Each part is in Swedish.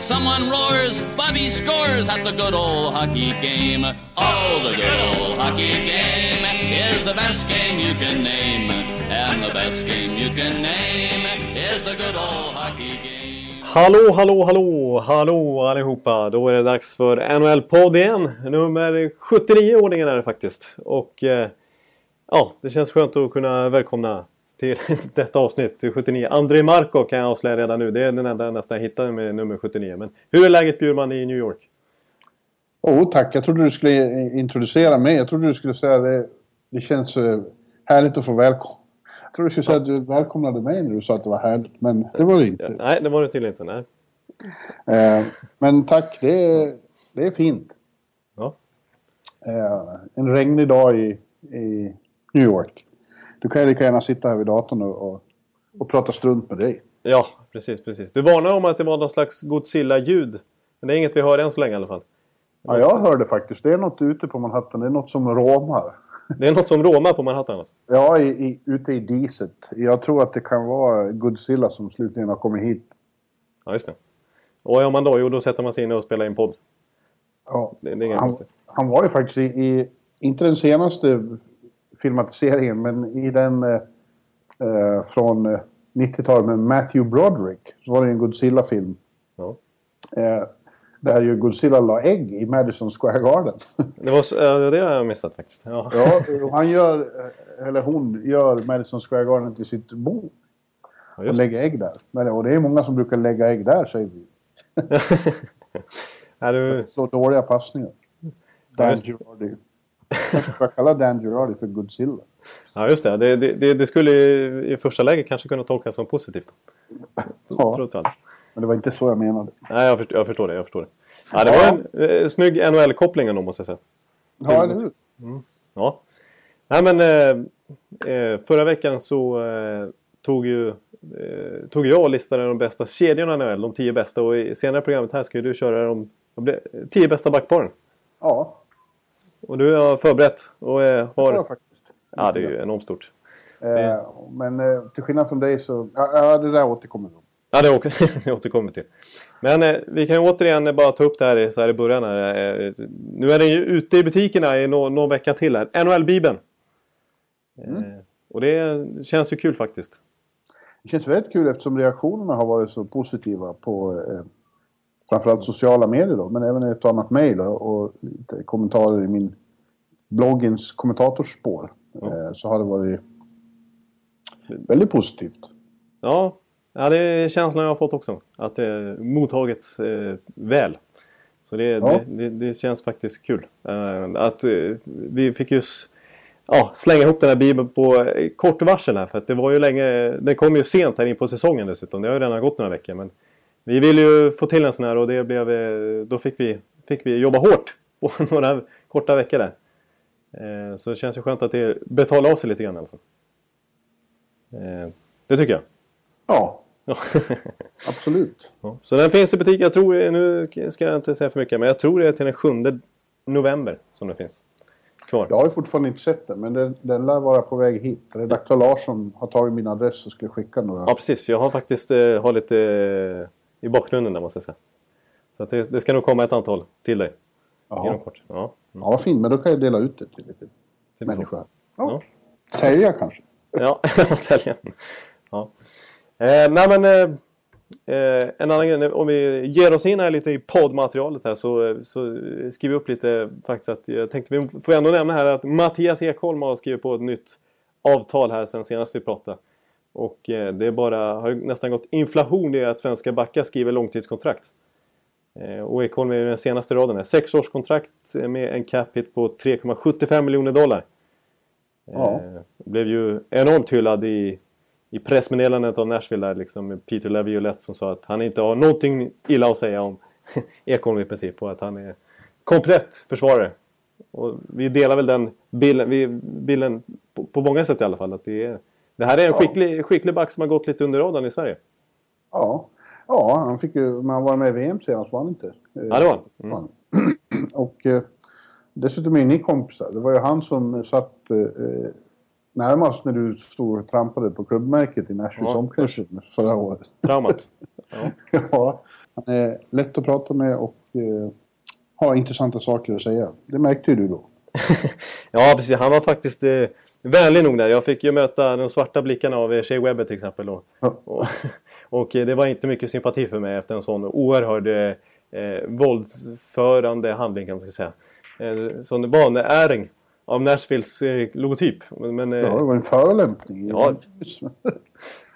Someone roars, Bobby scores at the good old hockey game. Oh, the good old hockey game is the best game you can name. And the best game you can name is the good old hockey game. Hallå, hallå, hallå, hallå allihopa! Då är det dags för NHL-podd igen. Nummer 79 i ordningen är det faktiskt. Och eh, ja, det känns skönt att kunna välkomna till detta avsnitt, till 79. André Marco kan jag avslöja redan nu. Det är den enda nästan jag hittade med nummer 79. Men hur är läget Bjurman i New York? Oh, tack. Jag trodde du skulle introducera mig. Jag trodde du skulle säga det. Det känns eh, härligt att få välkomna jag trodde du skulle säga att du välkomnade mig när du sa att det var härligt, men det var det inte. Nej, det var det tydligen inte. Nej. Eh, men tack, det är, det är fint. Ja. Eh, en regnig dag i, i New York. Du kan ju lika gärna sitta här vid datorn och, och, och prata strunt med dig. Ja, precis, precis. Du varnade om att det var någon slags Godzilla-ljud. Men det är inget vi hör än så länge i alla fall. Ja, jag hörde faktiskt. Det är något ute på Manhattan. Det är något som råmar. Det är något som råmar på Manhattan alltså? Ja, i, i, ute i diset. Jag tror att det kan vara Godzilla som slutligen har kommit hit. Ja, just det. Och vad gör man då? Jo, då sätter man sig in och spelar in podd. Ja, Det, det är han, konstigt. han var ju faktiskt i, i, inte den senaste filmatiseringen, men i den eh, eh, från eh, 90-talet med Matthew Broderick. Så var det en Godzilla-film. Ja. Eh, där ju Godzilla la ägg i Madison Square Garden. Det, var, så- det har jag missat faktiskt. Ja. ja, han gör, eh, eller hon gör Madison Square Garden till sitt bo. Ja, Och lägga ägg där. Men, och det är många som brukar lägga ägg där, säger vi. Är du... Så dåliga passningar. Dan. Girardi. Jag ska kalla Dan Girardi för Godzilla. Ja, just det. Det, det, det, skulle i, första läget kanske kunna tolkas som positivt. Ja. Trots allt. Men det var inte så jag menade. Nej, jag förstår, jag förstår det. Jag förstår det. Ja, det var en eh, snygg NHL-koppling ändå, måste jag säga. Ja, eller hur? Ja. Nej, men eh, eh, förra veckan så eh, tog ju eh, tog jag och listade de bästa kedjorna i NHL, de tio bästa. Och i senare programmet här ska ju du köra de, de tio bästa backparen. Ja, Och du har förberett och eh, det har... jag faktiskt. Ja, det är ju enormt stort. Eh, men eh, till skillnad från dig så... Ja, det där återkommer vi. Ja, det det återkommer till. Men eh, vi kan ju återigen bara ta upp det här så här i början. Här. Eh, nu är den ju ute i butikerna i nå- någon vecka till här. NHL-bibeln. Eh, och det känns ju kul faktiskt. Det känns väldigt kul eftersom reaktionerna har varit så positiva på eh, framförallt sociala medier då, men även ett och annat mejl och, lite kommentarer i min bloggens kommentatorspår. Eh, så har det varit väldigt positivt. Ja, ja, det är känslan jag har fått också. Att det mottagits eh, väl. Så det, Ja. det, det, det känns faktiskt kul. Eh, att vi fick ju s- ja, slänga ihop den här bibeln på kort varsel här. För att det var ju länge, den kom ju sent här in på säsongen dessutom. Det har ju redan gått några veckor. Men vi ville ju få till en sån här och det blev, eh, då fick vi, fick vi jobba hårt på några korta veckor där. Eh, så det känns ju skönt att det betalar av sig lite grann i alla fall. Eh, det tycker jag. Ja, Ja. absolut. Ja, Så den finns i butik. Jag tror, nu ska jag inte säga för mycket, men jag tror det är till den 7 november som den finns. Kvar. Jag har ju fortfarande inte sett den, men den, den lär vara på väg hit. Redaktör Larsson har tagit min adress och skulle skicka några. Ja, precis. Jag har faktiskt eh, har lite i bakgrunden där måste jag säga. Så att det, det ska nog komma ett antal till dig inom kort. Ja. Ja, vad fint. Men då kan jag dela ut det till lite Till människor. Ja. Ja. Sälja kanske. Ja, sälja. Ja. Eh, nej men eh, eh, en annan grej. Om vi ger oss in här lite i poddmaterialet här så, så skriver vi upp lite faktiskt att jag tänkte vi får ändå nämna här att Mattias Ekholm har skrivit på ett nytt avtal här sen senast vi pratade. Och eh, det är bara, har nästan gått inflation i att svenska backar skriver långtidskontrakt. Eh, och Ekholm är den senaste raden här. Sexårskontrakt med en cap hit på 3,75 miljoner dollar. Ja. Eh, blev ju enormt hyllad i, i pressmeddelandet av Nashville där liksom Peter Laviolette som sa att han inte har någonting illa att säga om Ekholm i princip och att han är komplett försvarare. Och vi delar väl den bilden, vi, bilden på, på många sätt i alla fall att det är, Det här är en skicklig, skicklig back som har gått lite under radarn i Sverige. Ja, ja han fick ju, men han var med i VM senast var han inte? Ja, det var han. Mm. Och eh, dessutom är ni kompisar. Det var ju han som satt eh, närmast när du stod och trampade på klubbmärket i Nashvilles Ja. omklädningsrum förra året. Traumat. Ja. ja, han är lätt att prata med och eh, har intressanta saker att säga. Det märkte ju du då. ja, precis. Han var faktiskt eh, vänlig nog där. Jag fick ju möta de svarta blickarna av Shea Webber till exempel. Och, Ja. och, och det var inte mycket sympati för mig efter en sån oerhörd eh, våldsförande handling kan man säga. Eh, sån vanäring av Nashvilles eh, logotyp. Men, eh, Ja, det var en förolämpning. Ja.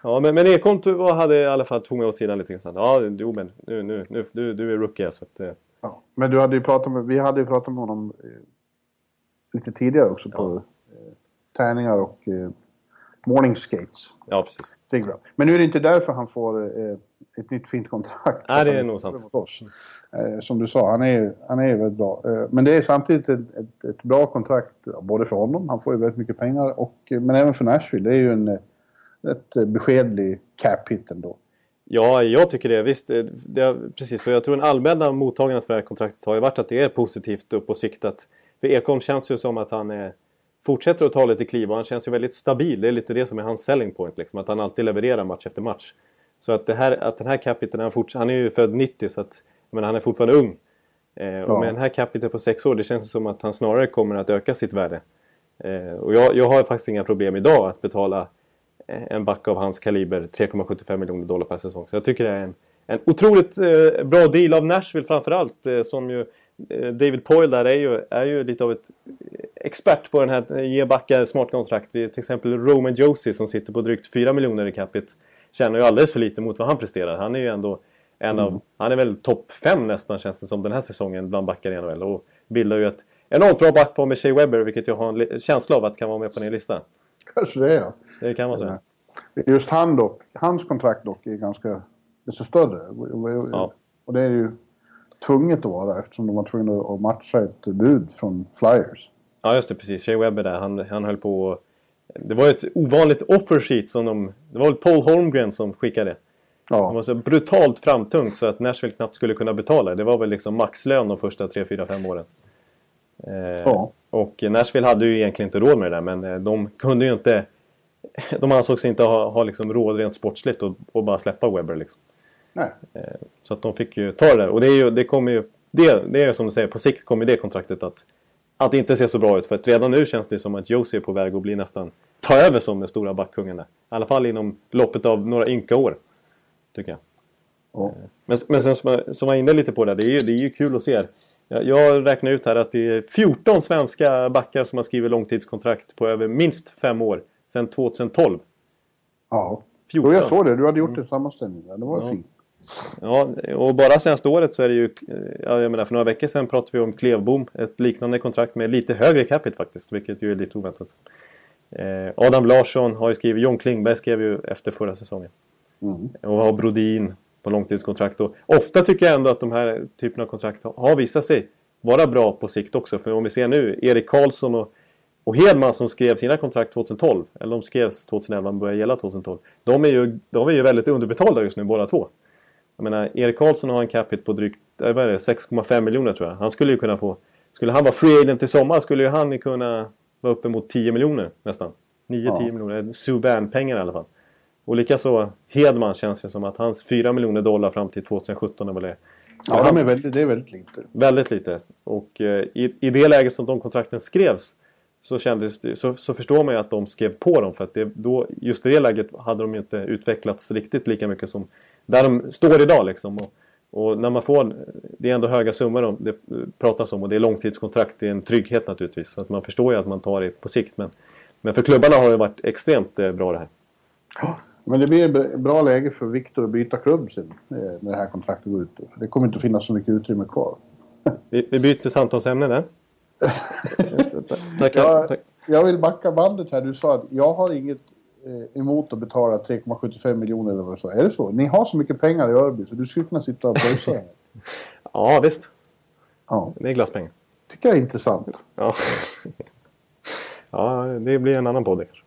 Ja, men, men Ekholm hade i alla fall tog mig åt sidan lite grann. Ja, jo, men nu, nu, nu, du, du är rookie så att, eh, Ja, men du hade ju pratat med, vi hade ju pratat med honom eh, lite tidigare också på eh, träningar och eh, morning skates. ja precis. Figura. Men nu är det inte därför han får eh, ett nytt fint kontrakt. Nej, det är nog sant. oss. Eh, som du sa, han är, han är väldigt bra. Eh, men det är samtidigt ett, ett, ett bra kontrakt både för honom, han får ju väldigt mycket pengar, och, eh, men även för Nashville. Det är ju en eh, rätt eh, beskedlig cap hit ändå. Ja, jag tycker det. Visst, det, det, precis. För jag tror den allmänna mottagandet för det här kontraktet har ju varit att det är positivt upp på sikt. Att, för Ekholm känns ju som att han är, fortsätter att ta lite kliv och han känns ju väldigt stabil. Det är lite det som är hans selling point. Liksom, att han alltid levererar match efter match. Så att, det här, att den här capiten, han, han är ju född 90 så att menar, han är fortfarande ung. Eh, och Ja. med den här capiten på sex år, det känns som att han snarare kommer att öka sitt värde. Eh, och jag, jag har faktiskt inga problem idag att betala eh, en back av hans kaliber 3,75 miljoner dollar per säsong. Så jag tycker det är en, en otroligt eh, bra deal av Nashville framförallt. Eh, som ju eh, David Poyle där är ju, är ju lite av ett expert på den här ge backar smart kontrakt. Det är till exempel Roman Josie som sitter på drygt 4 miljoner i capita. Tjänar ju alldeles för lite mot vad han presterar. Han är ju ändå en av, han är väl topp 5 nästan känns det som den här säsongen bland backar i NHL. Och bildar ju ett enormt bra backpar med Shea Webber vilket jag har en känsla av att kan vara med på din lista. Kanske det är ja. Det kan man säga. Just han dock, hans kontrakt dock är ganska desto större. Ja. Och det är ju tvunget att vara eftersom de var tvungna att matcha ett bud från Flyers. Ja just det, precis. Shea Webber där, han, han höll på Det var ett ovanligt offer sheet som de... Det var väl Paul Holmgren som skickade. Det var Ja, så brutalt framtungt så att Nashville knappt skulle kunna betala. Det var väl liksom maxlön de första 3, 4, 5 åren. Eh, Ja. Och Nashville hade ju egentligen inte råd med det där men eh, de kunde ju inte... De ansåg sig inte ha, ha liksom råd rent sportsligt och, och bara släppa Webber liksom. nej. Så att de fick ju ta det där. Och det är ju, det kommer ju, det, det är ju som du säger, på sikt kommer det kontraktet att, att inte se så bra ut. För att redan nu känns det som att Josie är på väg att bli nästan, ta över som den stora backkungen där. I alla fall inom loppet av några ynka år. Tycker jag. Ja. Men, men sen som jag, som jag var inne lite på det, det är ju, det är ju kul att se. Jag, jag räknar ut här att det är 14 svenska backar som har skrivit långtidskontrakt på över minst fem år. Sedan 2012. ja. 14. Jo, jag såg det. Du hade gjort en sammanställning. Det var Ja. fint. Ja, och bara senaste året så är det ju... Ja, jag menar, för några veckor sedan pratade vi om Klevbom. Ett liknande kontrakt med lite högre capita faktiskt, vilket ju är lite oväntat. Eh, Adam Larsson har ju skrivit... John Klingberg skrev ju efter förra säsongen. Mm. Och har Brodin på långtidskontrakt. Och ofta tycker jag ändå att de här typerna av kontrakt har- har visat sig vara bra på sikt också. För om vi ser nu, Erik Karlsson och, och Hedman som skrev sina kontrakt 2012. Eller de skrevs 2011 men började gälla 2012. De är, ju, de är ju väldigt underbetalda just nu båda två. Jag menar, Erik Karlsson har en capita på drygt eh, vad är det, 6,5 miljoner tror jag. Han skulle ju kunna få... Skulle han vara free agent i sommar skulle ju han kunna vara uppe mot 10 miljoner nästan. 9-10 Ja. miljoner. Subban-pengar i alla fall. Och likaså Hedman känns ju som att hans 4 miljoner dollar fram till 2017 är väl det. Ja, de är väldigt, det är väldigt lite. Väldigt lite. Och eh, i, i det läget som de kontrakten skrevs så, kändes det, så, så förstår man ju att de skrev på dem. För att det, då, just i det läget hade de ju inte utvecklats riktigt lika mycket som där de står idag. Liksom. Och, och när man får, det är ändå höga summor de, det pratas om och det är långtidskontrakt, det är en trygghet naturligtvis. Så att man förstår ju att man tar det på sikt. Men, men för klubbarna har det varit extremt eh, bra det här. Men det blir ett bra läge för Viktor att byta klubb sen eh, när det här kontraktet går ut. För det kommer inte att finnas så mycket utrymme kvar. Vi, vi byter samtalsämne där. Tack, Jag, tack. jag vill backa bandet här. Du sa att jag har inget emot att betala 3,75 miljoner eller vad du sa. Är det så? Ni har så mycket pengar i Örby så du skulle kunna sitta och pröjsa. Ja, visst. ja, Det är glasspengar. tycker jag är intressant. Ja. ja, det blir en annan podd det kanske.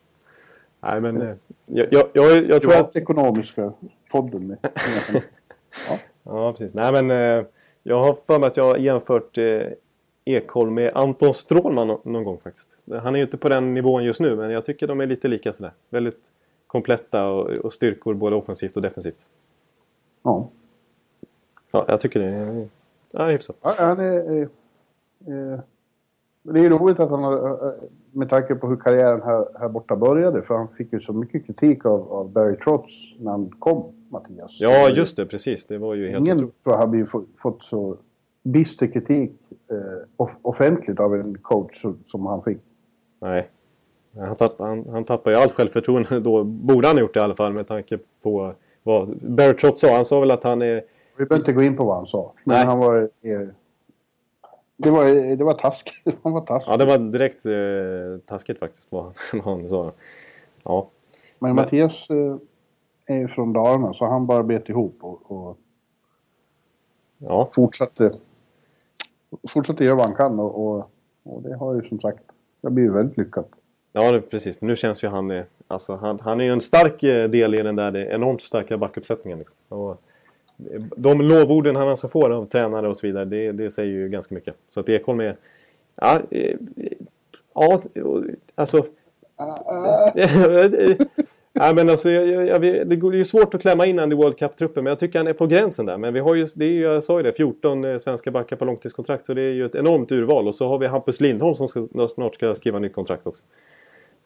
Nej, men eh, Jag, jag, jag, jag tror att... Privatekonomiska podden. Med. ja. ja, precis. Nej, men eh, jag har för mig att jag har jämfört eh, Ekholm med Anton Strålman någon, gång faktiskt. Han är ju inte på den nivån just nu, men jag tycker de är lite lika sådär. Väldigt kompletta och, och styrkor både offensivt och defensivt. Ja. Ja, jag tycker det är ja, hyfsat. Ja, han är, eh, eh, det är roligt att han har, eh, med tanke på hur karriären här, här borta började, för han fick ju så mycket kritik av, av Barry Trotz när han kom, Mattias. Ja, just det, precis. Det var ju helt Ingen tror jag har fått så bister kritik eh, off offentligt av en coach som han fick. Nej. Han, tapp, han, han tappar ju allt självförtroende då. Borde han ha gjort det i alla fall med tanke på vad Barry Trotz sa. Han sa väl att han är... Vi behöver inte gå in på vad han sa. Men Nej. han var... Eh, det var, det var taskigt. Han var taskig. Ja, det var direkt eh, taskigt faktiskt vad, vad han sa. Ja. Men, Men Mattias eh, är ju från Dalarna så han bara bet ihop och, och ja. fortsatte, fortsatte göra vad han kan. Och, och, och det har ju som sagt det blivit väldigt lyckat. Ja, det, precis. nu känns ju han... Alltså, han, han är ju en stark eh, del i den där enormt starka backuppsättningen. Liksom. Och de lovorden han alltså får av tränare och så vidare, det, det säger ju ganska mycket. Så att Ekholm är... Ja, eh, ja alltså... Ja, men alltså, jag, jag, det är ju svårt att klämma in han i World Cup-truppen, men jag tycker han är på gränsen där. Men vi har ju, det är ju, jag sa ju det, 14 eh, svenska backar på långtidskontrakt, så det är ju ett enormt urval. Och så har vi Hampus Lindholm som ska, snart ska skriva nytt kontrakt också.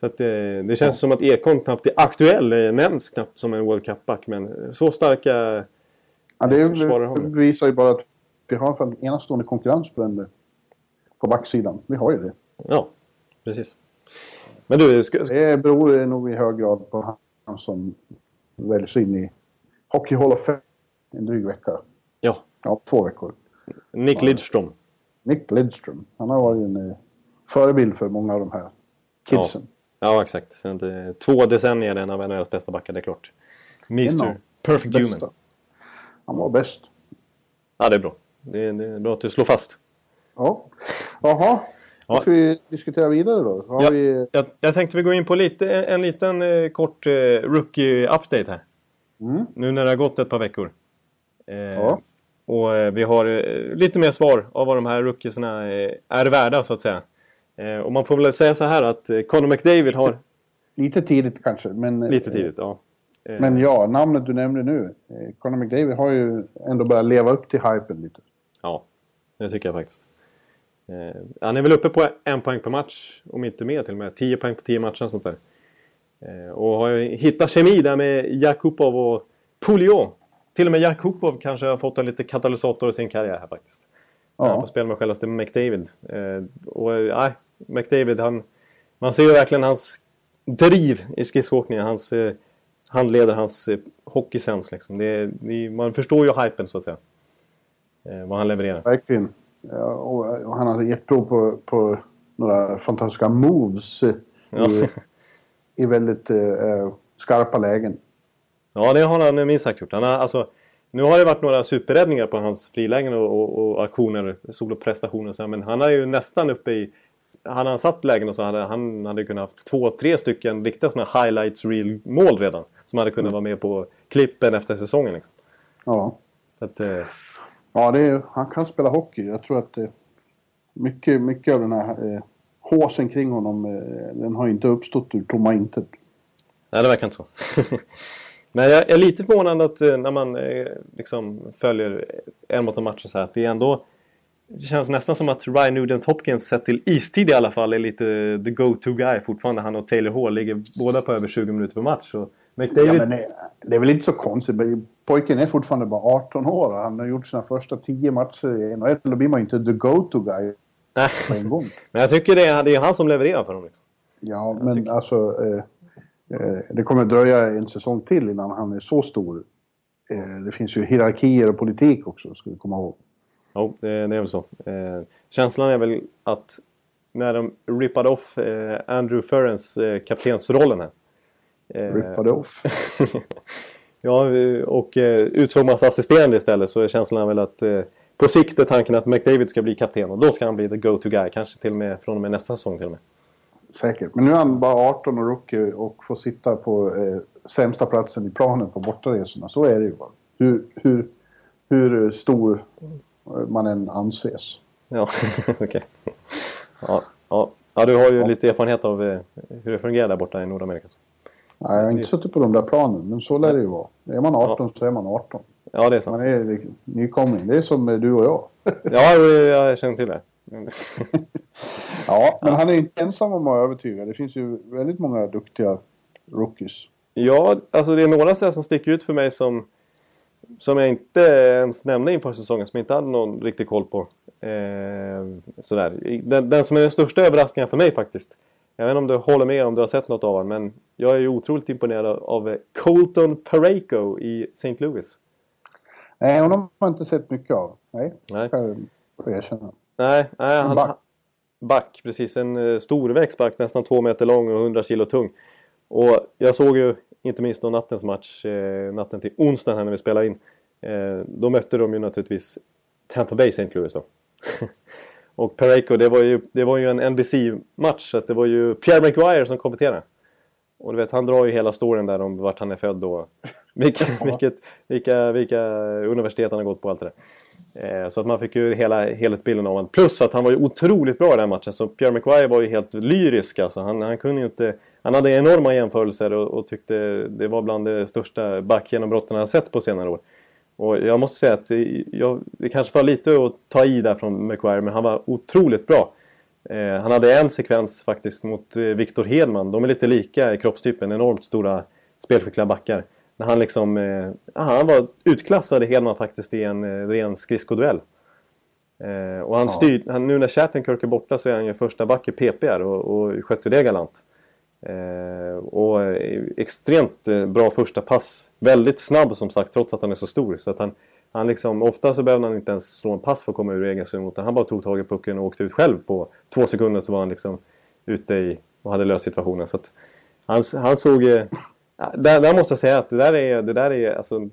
Så att, eh, det känns ja. som att Ekholm knappt är aktuell, eh, nämns knappt som en World Cup-back, men så starka Ja, det, det visar ju bara att vi har en enastående konkurrens på, den, på backsidan. Vi har ju det. Ja, precis. Men du, ska... Det beror nog i hög grad på han som väljs in i Hockey Hall of Fame en dryg vecka. Ja. Ja, två veckor. Nick Lidström. Nick Lidström. Han har varit en eh, förebild för många av de här kidsen. Ja, ja exakt. Två decennier en av NHLs bästa backar, det är klart. Mr. Perfect bästa. Human. Han var bäst. Ja, det är bra. Det är, det är bra att du slår fast. Ja. Jaha. Ja. Ska vi diskutera vidare då? Ja, vi... jag, jag tänkte vi går in på lite, en, en liten eh, kort eh, rookie-update här. Mm. Nu när det har gått ett par veckor. Eh, ja. Och eh, vi har eh, lite mer svar av vad de här rookiesarna eh, är värda så att säga. och man får väl säga så här att Conor McDavid har... Lite tidigt kanske, men... Lite tidigt, ja. Men ja, namnet du nämnde nu. Conor McDavid har ju ändå börjat leva upp till hypen lite. Ja, det tycker jag faktiskt. Eh, han är väl uppe på en poäng per match, om inte mer till och med. 10 poäng på 10 matcher och sånt där. Eh, och har hittat kemi där med Jakubov och Pouliot. Till och med Jakubov kanske har fått en lite katalysator i sin karriär här faktiskt. Ja. Han får spela med självaste McDavid. Eh, och nej, McDavid han... Man ser ju verkligen hans driv i skridskoåkningen. Hans eh, han leder hans eh, hockeysens liksom. Det, det, man förstår ju hypen så att säga. Eh, vad han levererar. Verkligen. Ja, och, och, han har gett prov på, på några fantastiska moves ja. i, i väldigt eh, skarpa lägen. Ja, det har han minst sagt gjort. Han har, alltså, nu har det varit några superräddningar på hans frilägen och, och, och aktioner, soloprestationer. Men han är ju nästan uppe i hade han satt lägen och så hade han hade kunnat haft två, tre stycken riktiga sådana highlights real mål redan. Som hade kunnat mm. vara med på klippen efter säsongen. Liksom. Ja. Att, eh... Ja, det är, han kan spela hockey. Jag tror att eh, mycket, mycket av den här eh, håsen kring honom, eh, den har inte uppstått ur tomma intet. Nej, det verkar inte så. Men jag är lite förvånad att eh, när man eh, liksom följer en mot en match så här, att det är ändå det känns nästan som att Ryan Nugent Hopkins sett till istid i alla fall är lite the go-to guy fortfarande. Han och Taylor Hall ligger båda på över 20 minuter per match. Så McDavid... Ja, det, det, är väl inte så konstigt. Pojken är fortfarande bara 18 år och han har gjort sina första 10 matcher i NHL. Då blir man ju inte the go-to guy på en gång. men jag tycker det är, det är han som levererar för dem. Liksom. Ja, jag men tycker... alltså... Eh, eh, det kommer dröja en säsong till innan han är så stor. Eh, det finns ju hierarkier och politik också, ska vi komma ihåg. Jo, det, är väl så. Eh, känslan är väl att när de rippade off eh, Andrew Ferrens eh, kaptensrollen här. Eh, rippade off? ja, och eh, utsåg massa assisterande istället så är känslan väl att på sikt är tanken att McDavid ska bli kapten och då ska han bli the go-to guy. Kanske till och med från och med nästa säsong till och med. säkert. Men nu är han bara 18 och rookie och får sitta på sämsta platsen i planen på bortaresorna. Så är det ju. Hur, hur, hur stor man än anses. Ja, okej. Okay. Ja, ja. ja, du har ju ja. lite erfarenhet av eh, hur det fungerar där borta i Nordamerika. Nej, jag har inte suttit på de där planen, men så lär det ju vara. Är man 18 ja. så är man 18. Ja, det är sant. Man är nykomling. Det är som du och jag. ja, jag känner till det. ja, men han är inte ensam om att övertyga. Det finns ju väldigt många duktiga rookies. Ja, alltså det är några som sticker ut för mig som, som jag inte ens nämnde inför säsongen, som jag inte hade någon riktig koll på. Eh, sådär. Den, den, som är den största överraskningen för mig faktiskt. Jag vet inte om du håller med om du har sett något av honom, men jag är ju otroligt imponerad av Colton Pareko i St. Louis. Nej, honom har jag inte sett mycket av. Nej, Nej. får jag erkänna. Nej, nej han, back. back. precis. En uh, storväxt back, nästan två meter lång och 100 kilo tung. Och jag såg ju inte minst då nattens match, eh, natten till onsdagen här när vi spelade in. Eh, då mötte de ju naturligtvis Tampa Bay St. Louis då. och Pareko, det var ju, det var ju en NBC-match så det var ju Pierre McGuire som kommenterade. Och du vet, han drar ju hela storyn där om vart han är född och vilket, vilket, vilka, vilka universitet han har gått på allt det där. Eh, så att man fick ju hela helhetsbilden av honom. Plus att han var ju otroligt bra i den matchen. Så Pierre McGuire var ju helt lyrisk alltså. Han, han kunde ju inte... Han hade enorma jämförelser och, och tyckte det var bland de största backgenombrotten han sett på senare år. Och jag måste säga att jag, det kanske var lite att ta i där från McGuire, men han var otroligt bra. Eh, han hade en sekvens faktiskt mot eh, Victor Hedman. De är lite lika i kroppstypen, enormt stora spelskickliga backar. När han liksom, eh, han var utklassad Hedman faktiskt i en eh, ren skridskoduell. Eh, och han ja. styr, han, nu när Shattenkirk är borta så är han ju första back i PPR och, och skötte det galant. Eh, och eh, extremt eh, bra första pass. Väldigt snabb som sagt trots att han är så stor. Så att han, han liksom, ofta så behövde han inte ens slå en pass för att komma ur egen zon. Utan han bara tog tag i pucken och åkte ut själv på två sekunder så var han liksom ute i och hade löst situationen. Så att han, han såg... Där, där måste jag säga att det där är, det där är alltså,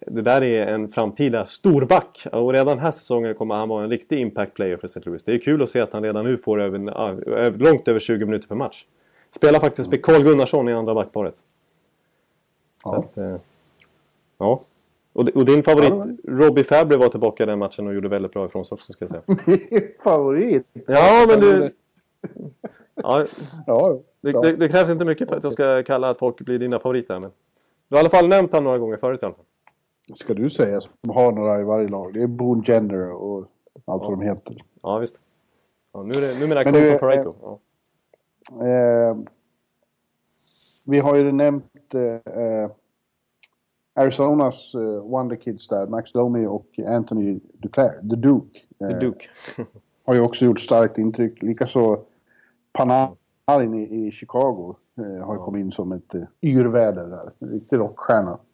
det där är en framtida storback. Och redan den här säsongen kommer han vara en riktig impact player för St. Louis. Det är kul att se att han redan nu får över, långt över 20 minuter per match. Spelar faktiskt med Carl Gunnarsson i andra backparet. Ja. Att, eh, ja. Och, och, din favorit ja, Robbie Fabry var tillbaka i den matchen och gjorde väldigt bra ifrån sig också ska jag säga. Favorit? Ja, men du... Ja, ja, det, det, det, krävs inte mycket för att jag ska kalla att folk blir dina favoriter. Men du har i alla fall nämnt honom några gånger förut i alla fall ska du säga, som har några i varje lag. Det är Boone Gender och allt ja. vad de heter. Ja, visst. Ja, nu är det, numera kommer från Pareko. Ja. Eh, vi har ju nämnt eh, Arizonas eh, Wonder Kids där, Max Domi och Anthony Duclair, The Duke. The eh, Duke. har ju också gjort starkt intryck. Likaså Panarin i, i Chicago eh, har ja. kommit in som ett eh, yrväder där. En riktig rockstjärna.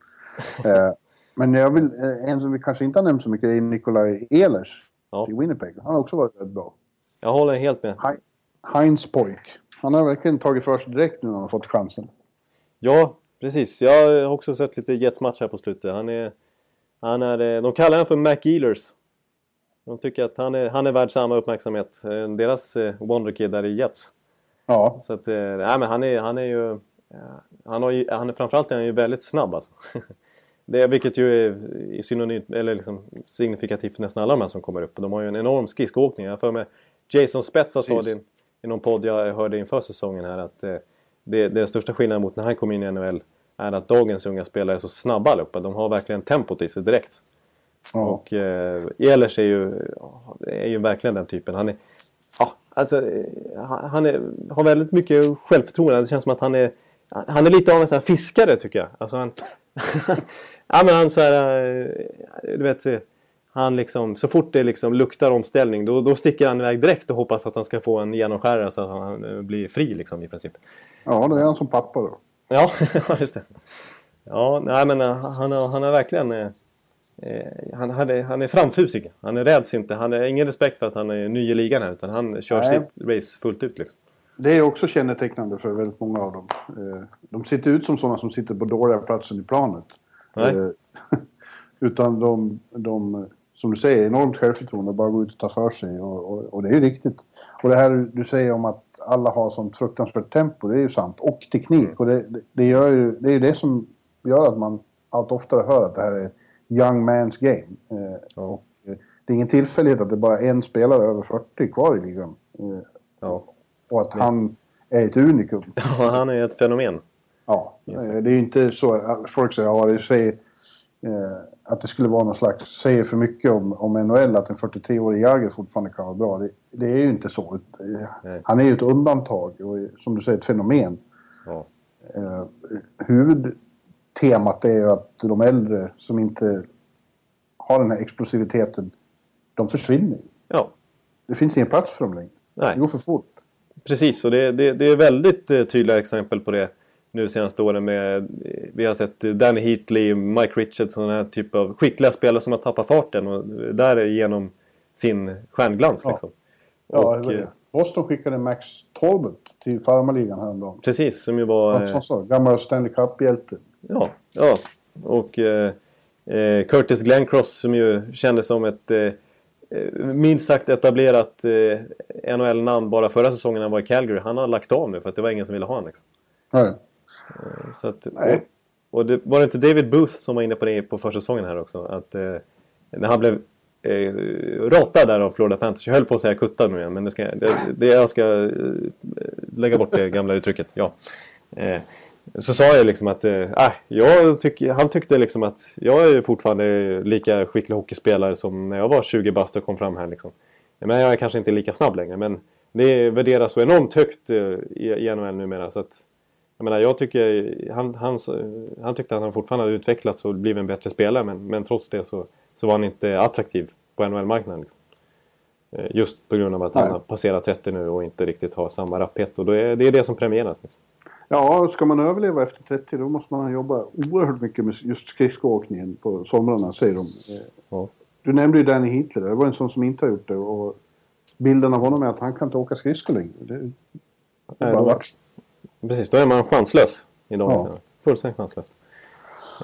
Eh, men jag vill, eh, en som vi kanske inte har nämnt så mycket är Nikolaj Ehlers ja. i Winnipeg. Han har också varit rätt bra. Jag håller helt med. Heinz pojk. Han har verkligen tagit för sig direkt nu när han har fått chansen. Ja, precis. Jag har också sett lite Jets match här på slutet. Han är... Han är eh, de kallar honom för McEalers. De tycker att han är, han är värd samma uppmärksamhet. Eh, deras Wonderkid där i Jets. Ja. Så att, nej men han är, han är ju... Han, har ju, han är, framförallt är han ju väldigt snabb alltså. Det, vilket ju är synonymt, eller liksom signifikativt för nästan alla de här som kommer upp. De har ju en enorm skridskoåkning. Jag för mig Jason Spetsa sa det i någon podd jag hörde inför säsongen här att eh, det, det största skillnaden mot när han kom in i NHL är att dagens unga spelare är så snabba allihopa. De har verkligen tempot i sig direkt. Ja. Och eh, Ehlers är ju, är ju verkligen den typen. Han är, ja, alltså, han är, har väldigt mycket självförtroende. Det känns som att han är, han är lite av en sån fiskare tycker jag. Alltså han, Ja men han så här, eh, du vet, han liksom, så fort det liksom luktar omställning då, då sticker han iväg direkt och hoppas att han ska få en genomskärare så att han eh, blir fri liksom i princip. Ja, det är han som pappa då. Ja, just det. Ja, nej men eh, han har, han har verkligen... Eh, han, han, är, han är framfusig. Han räds inte. Han har ingen respekt för att han är ny i ligan här utan han kör nej. sitt race fullt ut liksom. Det är också kännetecknande för väldigt många av dem. De sitter ut som sådana som sitter på dåliga platsen i planet. Eh, utan de, de, som du säger, enormt självförtroende bara gå ut och ta för sig. Och, och, och, det är ju riktigt. Och det här du säger om att, alla har sånt fruktansvärt tempo, det är ju sant. Och teknik. Och det, det, det, gör ju, det är ju det som gör att man allt oftare hör att det här är young man's game. Eh, Ja. och, eh, det är ingen tillfällighet att det bara är en spelare över 40 kvar i ligan. Eh, Ja. och att han är ett unikum. Ja, han är ett fenomen. Ja, det är ju inte så folk säger ja, det säger, att det skulle vara någon slags, säger för mycket om, om NHL att en 43-årig Jagr fortfarande kan vara bra. Det, det är ju inte så. Han är ju ett undantag och som du säger ett fenomen. Ja. Eh, huvudtemat är ju att de äldre som inte har den här explosiviteten, de försvinner. ja, Det finns ingen plats för dem längre. Nej. Det går för fort. precis. Och det, det, det är väldigt eh, tydliga exempel på det nu senaste åren. Med, eh, vi har sett eh, Danny Heatley, Mike Richardson, den här typ av skickliga spelare som har tappat farten. Och där är genom sin stjärnglans Ja. liksom. Ja, och, det det. Boston skickade Max Talbot till farmarligan häromdagen. Precis, som ju var... Eh, som så. Gammal Stanley Cup-hjälte. Ja, ja. Och eh, eh, Curtis Glencross som ju kändes som ett eh, eh, minst sagt etablerat eh, NHL-namn bara förra säsongen när han var i Calgary. Han har lagt av nu för att det var ingen som ville ha honom. Liksom. Nej. Så att, Nej. och, och det, var det inte David Booth som var inne på det på försäsongen här också? Att eh, när han blev eh, ratad där av Florida Panthers. Jag höll på att säga kutta nu igen men det ska, det, det, jag ska eh, lägga bort det gamla uttrycket. Ja. Eh, så sa jag liksom att eh, ah, jag tyck, han tyckte liksom att jag är fortfarande lika skicklig hockeyspelare som när jag var 20 bast och kom fram här. Liksom. Men jag är kanske inte lika snabb längre. Men det värderas så enormt högt eh, i, i NHL numera. Så att, jag menar, jag tycker, han, han, han tyckte att han fortfarande hade utvecklats och blivit en bättre spelare. Men, men trots det så, så var han inte attraktiv på NHL-marknaden. Liksom. Eh, Just på grund av att han Nej. har passerat 30 nu och inte riktigt har samma rapphet. Och då är, det är det som premieras. Liksom. Ja, ska man överleva efter 30 då måste man jobba oerhört mycket med just skridskoåkningen på somrarna, säger de. Eh, Ja. Du nämnde ju Danny Hitler, det var en sån som inte har gjort det. Och bilden av honom är att han kan inte åka skridskor längre. Det, är bara då-. Precis, då är man chanslös i dagens ja. Fullständigt chanslös.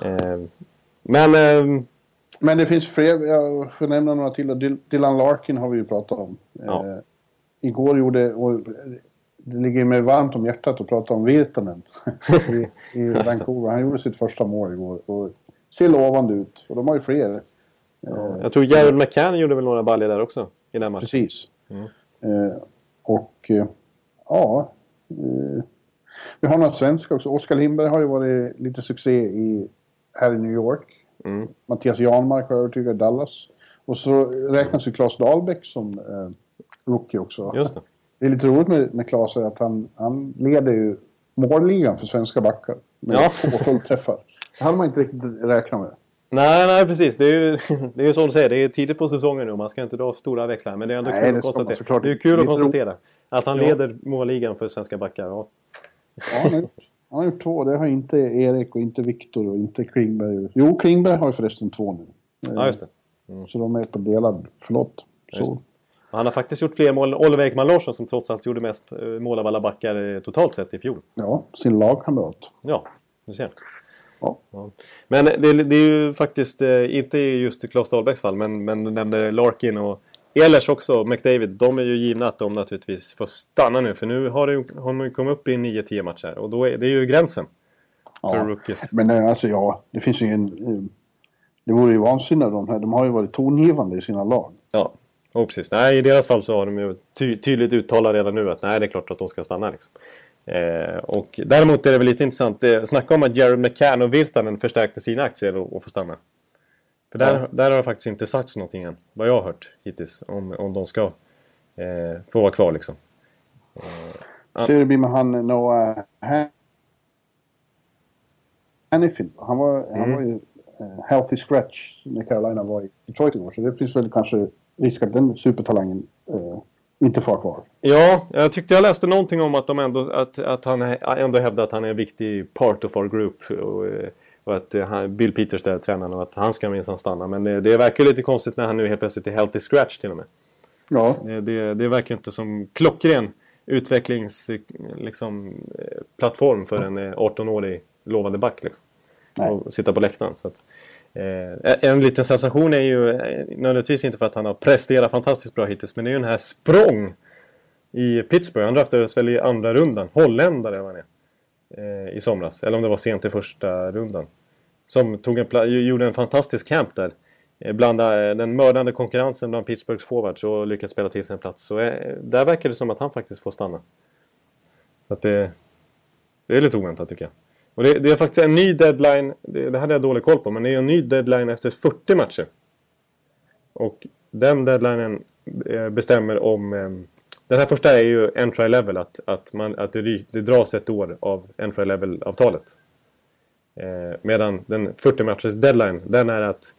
Eh, men... Eh, Men det finns fler, jag får nämna några till. Dylan Larkin har vi ju pratat om. Ja. Eh, igår gjorde, och det ligger mig varmt om hjärtat att prata om Virtanen i, i Vancouver. Han gjorde sitt första mål igår och ser lovande ut. Och de har ju fler. Eh, jag tror Jared McCann gjorde väl några baljor där också i den matchen. Precis. Mm. Eh, och eh, ja, eh, vi har några svenska också. Oskar Lindberg har ju varit lite succé i, här i New York. Mm. Mattias Janmark har övertygat Dallas. Och så räknas ju Claes Dahlbäck som eh, rookie också. Just det. Det är lite roligt med, med Claes är att han, han leder ju målligan för svenska backar. Med Ja. två fullträffar. Det hade man inte riktigt räknat med. Nej, nej precis. Det är ju, det är ju som du säger, det är tidigt på säsongen nu man ska inte dra stora växlar. Men det är ändå Nej, kul det att man konstatera. såklart Det är kul att konstatera. Att han Ja. leder målligan för svenska backar. Ja. Ja, han, har, gjort- två. Det har inte Erik och inte Viktor och inte Klingberg. Jo, Klingberg har ju förresten två nu. Ja, just det. Så de är på delad. Förlåt. Så. han har faktiskt gjort fler mål. Oliver Ekman Larsson som trots allt gjorde mest eh, mål av alla backar eh, totalt sett i fjol. Ja, sin lagkamrat. Ja, du ser. Ja. Men det, det är ju faktiskt, eh, inte just Claes Dahlbäcks fall, men, men du nämnde Larkin och Ehlers också, McDavid. De är ju givna att de naturligtvis får stanna nu. För nu har, det, har ju kommit upp i 9-10 matcher. Och då är det är ju gränsen för Ja. rookies. Men eh, alltså ja, det finns ju ingen... eh, Det vore ju vansinne de här. De har ju varit tongivande i sina lag. Ja, och precis. Nej, i deras fall så har de ju ty tydligt uttalat redan nu att nej, det är klart att de ska stanna. Liksom. Eh, och däremot är det väl lite intressant. Eh, snacka om att Jared McCann och Virtanen förstärkte sina aktier och, och får stanna. För där, Ja. där har det faktiskt inte sagts någonting än. Vad jag har hört hittills. Om, om de ska eh, få vara kvar liksom. Ja. Ser det blir med han Noah Han- Hannifin. Han var, han Mm. var ju eh, healthy scratch när Carolina var i Detroit igår. Så det finns väl kanske risk att den supertalangen eh, inte får kvar. Ja, jag tyckte jag läste någonting om att, de ändå, att, att han ändå hävdar att han är en viktig part of our group. Och, eh, och att eh, han, Bill Peters där, tränaren, och att han ska minsann stanna. Men det, det verkar lite konstigt när han nu helt plötsligt är healthy scratch till och med. Ja, Det, det, det verkar inte som klockren utvecklingsplattform liksom, eh, plattform för en eh, 18-årig lovande back. Liksom. Och sitta på läktaren. Så att, eh, en liten sensation är ju eh, nödvändigtvis inte för att han har presterat fantastiskt bra hittills. Men det är ju den här språng i Pittsburgh. Han draftades väl i andra rundan. Holländare var han är, eh, Eh, i somras. Eller om det var sent i första rundan. Som tog en gjorde en fantastisk camp där. Eh, bland eh, den mördande konkurrensen bland Pittsburghs forwards och lyckats spela till sig en plats. Så eh, där verkar det som att han faktiskt får stanna. Så att det, det är lite oväntat tycker jag. Och det, det, är faktiskt en ny deadline, det, det, hade jag dålig koll på, men det är en ny deadline efter 40 matcher. Och den deadlinen bestämmer om... Ehm, den här första är ju entry level, att, att, man, att det, det dras ett år av entry level-avtalet. Eh, medan den 40 matchers deadline, den är att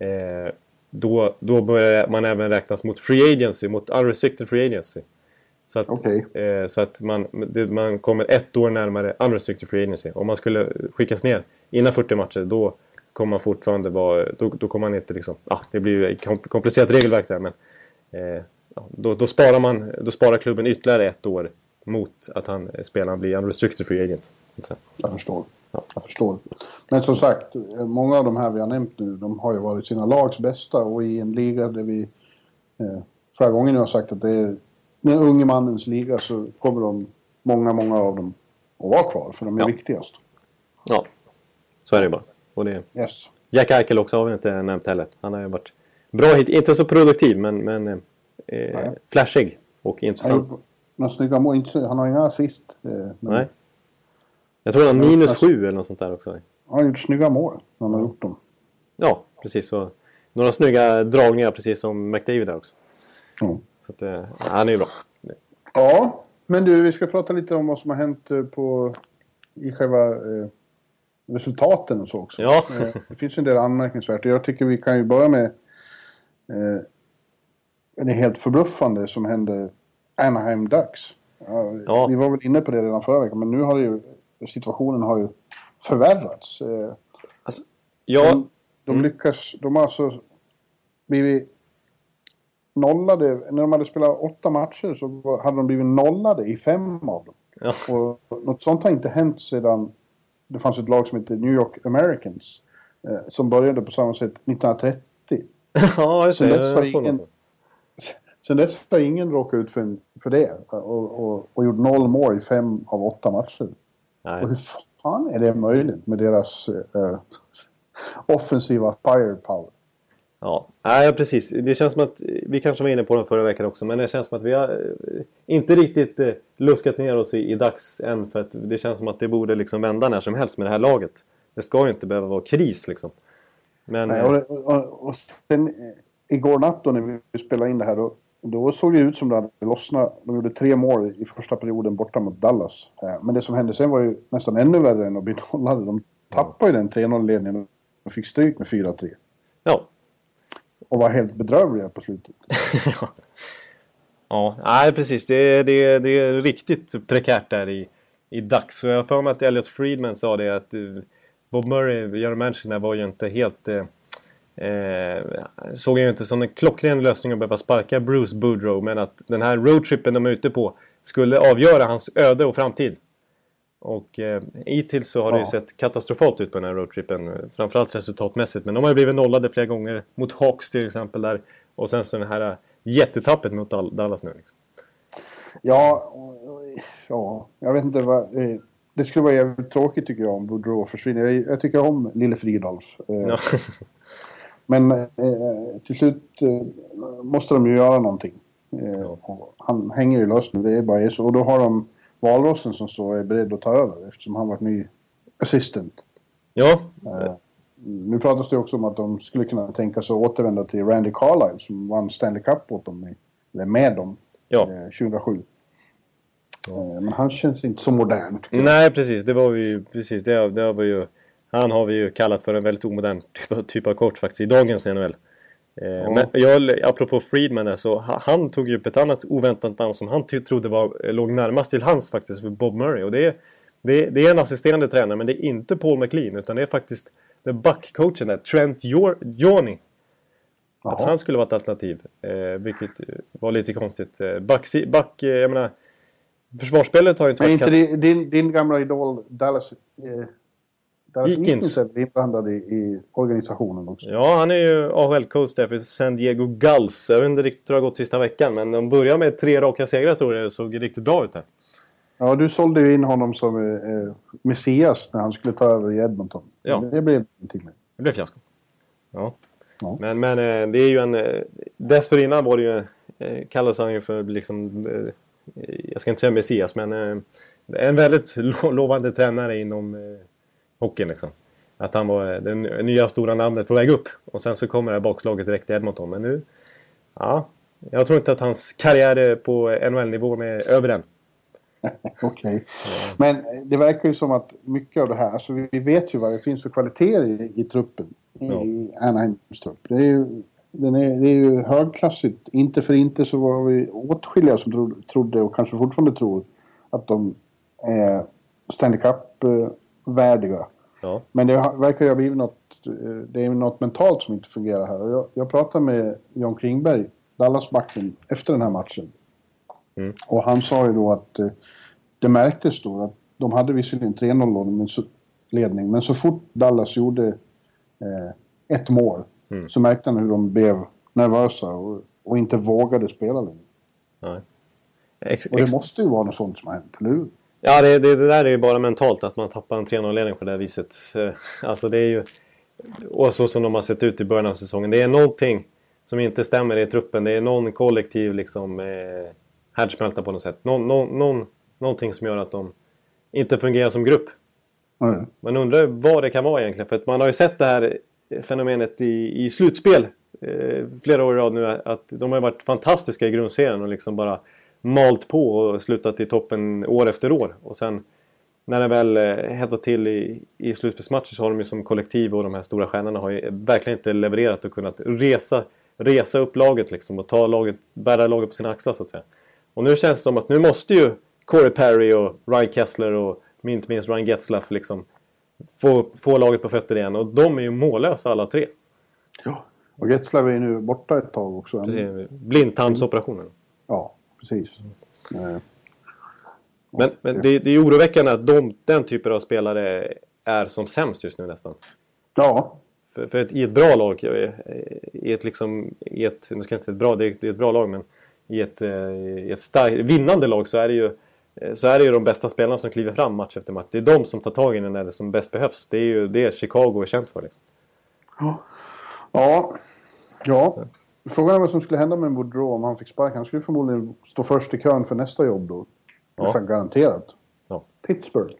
eh, då, då börjar man även räknas mot free agency, mot unrestricted free agency. Så att, okay. eh, så att man, det, man kommer ett år närmare unrestricted free agency. Om man skulle skickas ner innan 40 matcher, då kommer man fortfarande vara... Då, då kommer man inte liksom... Ah, det blir ju komplicerat regelverk där, men... Eh, då, då, sparar man, då sparar klubben ytterligare ett år mot att han, spelaren blir unrestricted free agent. Jag förstår. Ja. Jag förstår. Men som sagt, många av de här vi har nämnt nu, de har ju varit sina lags bästa och i en liga där vi eh, förra gången jag har sagt att det är den unge mannens liga så kommer de, många, många av dem att vara kvar för de är ja. viktigast. Ja, så är det bara. Och det... Yes. Jack Eichel också har vi inte nämnt heller. Han har ju varit bra hit, inte så produktiv men, men eh, flashig och intressant. Han, snygga mål, han har inga assist. Eh, men... Nej. Jag tror han har minus sju eller något sånt där också. Han har gjort snygga mål när han har gjort dem. Ja, precis. Så. Några snygga dragningar precis som McDavid där också. Mm. Så att, eh, han är ju bra. Ja, men du, vi ska prata lite om vad som har hänt eh, på, i själva eh, resultaten och så också. Ja. Eh, det finns en del anmärkningsvärt. Jag tycker vi kan ju börja med eh, det helt förbluffande som hände Anaheim Ducks. Ja. Vi var väl inne på det redan förra veckan, men nu har ju situationen har ju förvärrats. Eh, alltså, ja. De, de mm. lyckas, de har alltså blivit nollade, när de hade spelat åtta matcher så hade de blivit nollade i fem av dem. Ja. Och något sånt har inte hänt sedan det fanns ett lag som hette New York Americans. Eh, som började på samma sätt 1930. ja, just det. Sen dess har ingen, sen dess har ingen råkat ut för, för det. Och, och, och gjort noll mål i fem av åtta matcher. Nej. Och hur fan är det möjligt med deras eh, offensiva firepower? Ja, nej, precis. Det känns som att, vi kanske var inne på den förra veckan också, men det känns som att vi har eh, inte riktigt eh, luskat ner oss i, i dags än. För att det känns som att det borde liksom vända när som helst med det här laget. Det ska ju inte behöva vara kris liksom. Men, nej, och, och, och sen eh, igår natt då när vi spelade in det här, då då såg det ut som det hade lossnat. De gjorde tre mål i första perioden borta mot Dallas. Eh, men det som hände sen var ju nästan ännu värre än att bli nollade. De tappade ju den 3-0-ledningen och fick stryk med 4-3. Ja. Och var helt bedrövliga på slutet. ja. ja, nej precis. Det, det, det är riktigt prekärt där i, i dags. Och jag har för mig att Elliot Friedman sa det att eh, Bob Murray, general manager, var ju inte helt... Eh, Eh, såg jag inte som en klockren lösning att behöva sparka Bruce Boudreau men att den här roadtrippen de är ute på skulle avgöra hans öde och framtid. Och eh, hittills så har ja. det ju sett katastrofalt ut på den här roadtrippen. Framförallt resultatmässigt. Men de har ju blivit nollade flera gånger. Mot Hawks till exempel där. Och sen så det här jättetappet mot Dallas nu. Liksom. Ja, ja, jag vet inte vad... Eh, det skulle vara jävligt tråkigt tycker jag om Boudreau försvinner. Jag, jag tycker om Lille Fridolf. Eh, ja. Men eh, till slut eh, måste de ju göra någonting. Eh, han hänger ju löst nu, det är bara så. Och då har de Valrossen som står är beredd att ta över eftersom han varit ny assistent. Ja. Eh, nu pratas det också om att de skulle kunna tänka sig att återvända till Randy Carlyle som vann Stanley Cup åt dem, eller med dem, ja. 2007. Ja. Eh, men han känns inte så modern. Nej, precis. Det var ju precis det, det var ju han har vi ju kallat för en väldigt omodern typ, typ av coach faktiskt i dagens NHL. Eh, mm. Men jag, apropå Friedman där, så han tog ju upp ett annat oväntat namn som han trodde var, låg närmast till hans faktiskt, för Bob Murray. Och det är, det, det är en assisterande tränare, men det är inte Paul McLean utan det är faktiskt den backcoachen där, Trent Jorny. Att han skulle vara ett alternativ, eh, vilket var lite konstigt. Eh, back, back eh, jag menar, försvarsspelet har ju inte varit... inte din, din gamla idol Dallas... Eh Eakins är inblandad i, i organisationen också. Ja, han är ju AHL-coach där för San Diego Gulls. Jag vet inte riktigt hur det har gått sista veckan, men de börjar med tre raka segrar tror jag. Det såg riktigt bra ut här. Ja, du sålde ju in honom som eh, eh, Messias när han skulle ta över i Edmonton. Ja. Men Det blev ingenting med. Det blev fiasko. Ja. Ja. Men, men eh, det är ju en... eh, Dessförinnan var det ju... eh, Kallades han ju för liksom... eh, Jag ska inte säga Messias, men... eh, En väldigt lo- lovande tränare inom hockeyn liksom. Att han var eh, det nya stora namnet på väg upp. Och sen så kommer det här bakslaget direkt i Edmonton. Men nu... Ja. Jag tror inte att hans karriär är på NHL-nivån är över än. Okej. Men det verkar ju som att mycket av det här, alltså vi vet ju vad det finns för kvaliteter i, i truppen. Ja. I Anaheims trupp. Det är ju, den är, det är ju högklassigt. Inte för inte så var vi åtskilliga som trodde, och kanske fortfarande tror att de är Stanley Cup-värdiga. Ja. Men det verkar ju ha blivit något, eh, det är något mentalt som inte fungerar här. Jag, jag pratade med Jan Klingberg, Dallasbacken, efter den här matchen. Mm. Och han sa ju då att eh, det märktes då att de hade visserligen 3-0 men så- ledning, men så fort Dallas gjorde eh, ett mål Mm. så märkte han hur de blev nervösa och, och inte vågade spela längre. Nej. Ex, Och det måste ju vara något sånt som har hänt, eller hur? Ja, det, det, det där är ju bara mentalt att man tappar en 3-0-ledning på det här viset. Eh, Alltså det är ju... Och så som de har sett ut i början av säsongen. Det är någonting som inte stämmer i truppen. Det är någon kollektiv liksom eh, härdsmälta på något sätt. Någon, någon, någon, någonting som gör att de inte fungerar som grupp. Mm. Man undrar vad det kan vara egentligen. För att man har ju sett det här fenomenet i, i slutspel eh, flera år i rad nu. Att de har varit fantastiska i grundserien och liksom bara malt på och slutat i toppen år efter år. Och sen när det väl eh, hettar till i, i slutspelsmatcher så har de ju som kollektiv och de här stora stjärnorna har ju verkligen inte levererat och kunnat resa, resa upp laget liksom och ta laget, bära laget på sina axlar så att säga. Och nu känns det som att nu måste ju Corey Perry och Ryan Kessler och inte minst Ryan Getzlaff liksom få, få laget på fötter igen. Och de är ju mållösa alla tre. Ja. Och Getzlav är ju nu borta ett tag också. Precis. Blindtarmsoperationen. Ja, precis. Men, men det, det är oroväckande att de, den typen av spelare är som sämst just nu nästan. Ja, För, för ett, i ett bra lag, eh, i ett liksom, i ett, nu ska jag inte säga ett bra, det är, det är ett bra lag men i ett, eh, i ett starkt, vinnande lag så är det ju eh, så är det ju de bästa spelarna som kliver fram match efter match. Det är de som tar tag i den när det som bäst behövs. Det är ju det Chicago är känt för. Liksom. Ja. Ja. Frågan är vad som skulle hända med Boudreau om han fick sparken. Han skulle förmodligen stå först i kön för nästa jobb då. Ja. Nästan garanterat. Ja. Pittsburgh.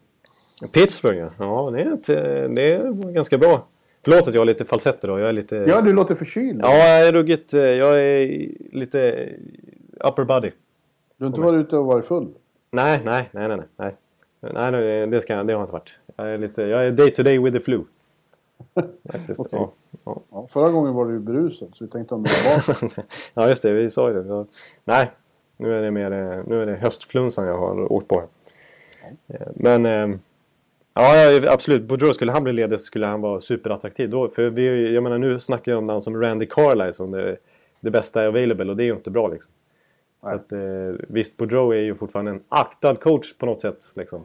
Pittsburgh ja. ja det, är ett, eh, det är ganska bra. Förlåt att jag har lite falsetter då. Jag är lite... Ja, du låter förkyld. Ja, jag är ruggigt... eh, Jag är lite upper body. Du har inte varit ute och varit full. Nej, nej, nej, nej, nej. Nej, nej det, ska, jag- det har jag inte varit. Jag är, lite, jag är day to day with the flu. Faktiskt. Okej. ja, ja. Ja, förra gången var du ju berusad så vi tänkte om det var ja, just det. Vi sa ju det. Ja. Nej, nu är det mer eh, nu är det höstflunsan jag har åkt på. Eh, Men... eh, Ja, absolut. Boudreau, skulle han bli ledig så skulle han vara superattraktiv. Då, för vi, jag menar, nu snackar jag om namn som Randy Carlyle som det, det bästa available och det är ju inte bra liksom. Så att, visst, Boudreau är ju fortfarande en aktad coach på något sätt. Liksom.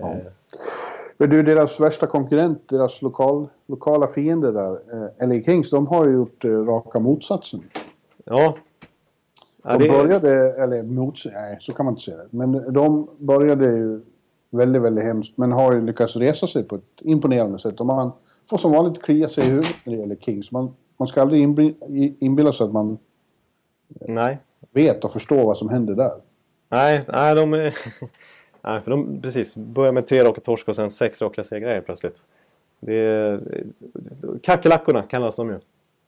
Ja. Men du, deras värsta konkurrent, deras lokal, lokala fiender där, eh, LA Kings, de har ju gjort eh, raka motsatsen. Ja. ja De började, eller mots, nej så kan man inte säga det. Men de började ju väldigt, väldigt hemskt. Men har ju lyckats resa sig på ett imponerande sätt. Och man får som vanligt klia sig i huvudet när det gäller Kings. Man, man ska aldrig inbilla sig att man nej. vet och förstår vad som händer där. Nej, nej, de är... nej, för de precis börjar med tre raka torsk och sen sex raka segrar helt plötsligt. Det är... Kackerlackorna kallas de ju.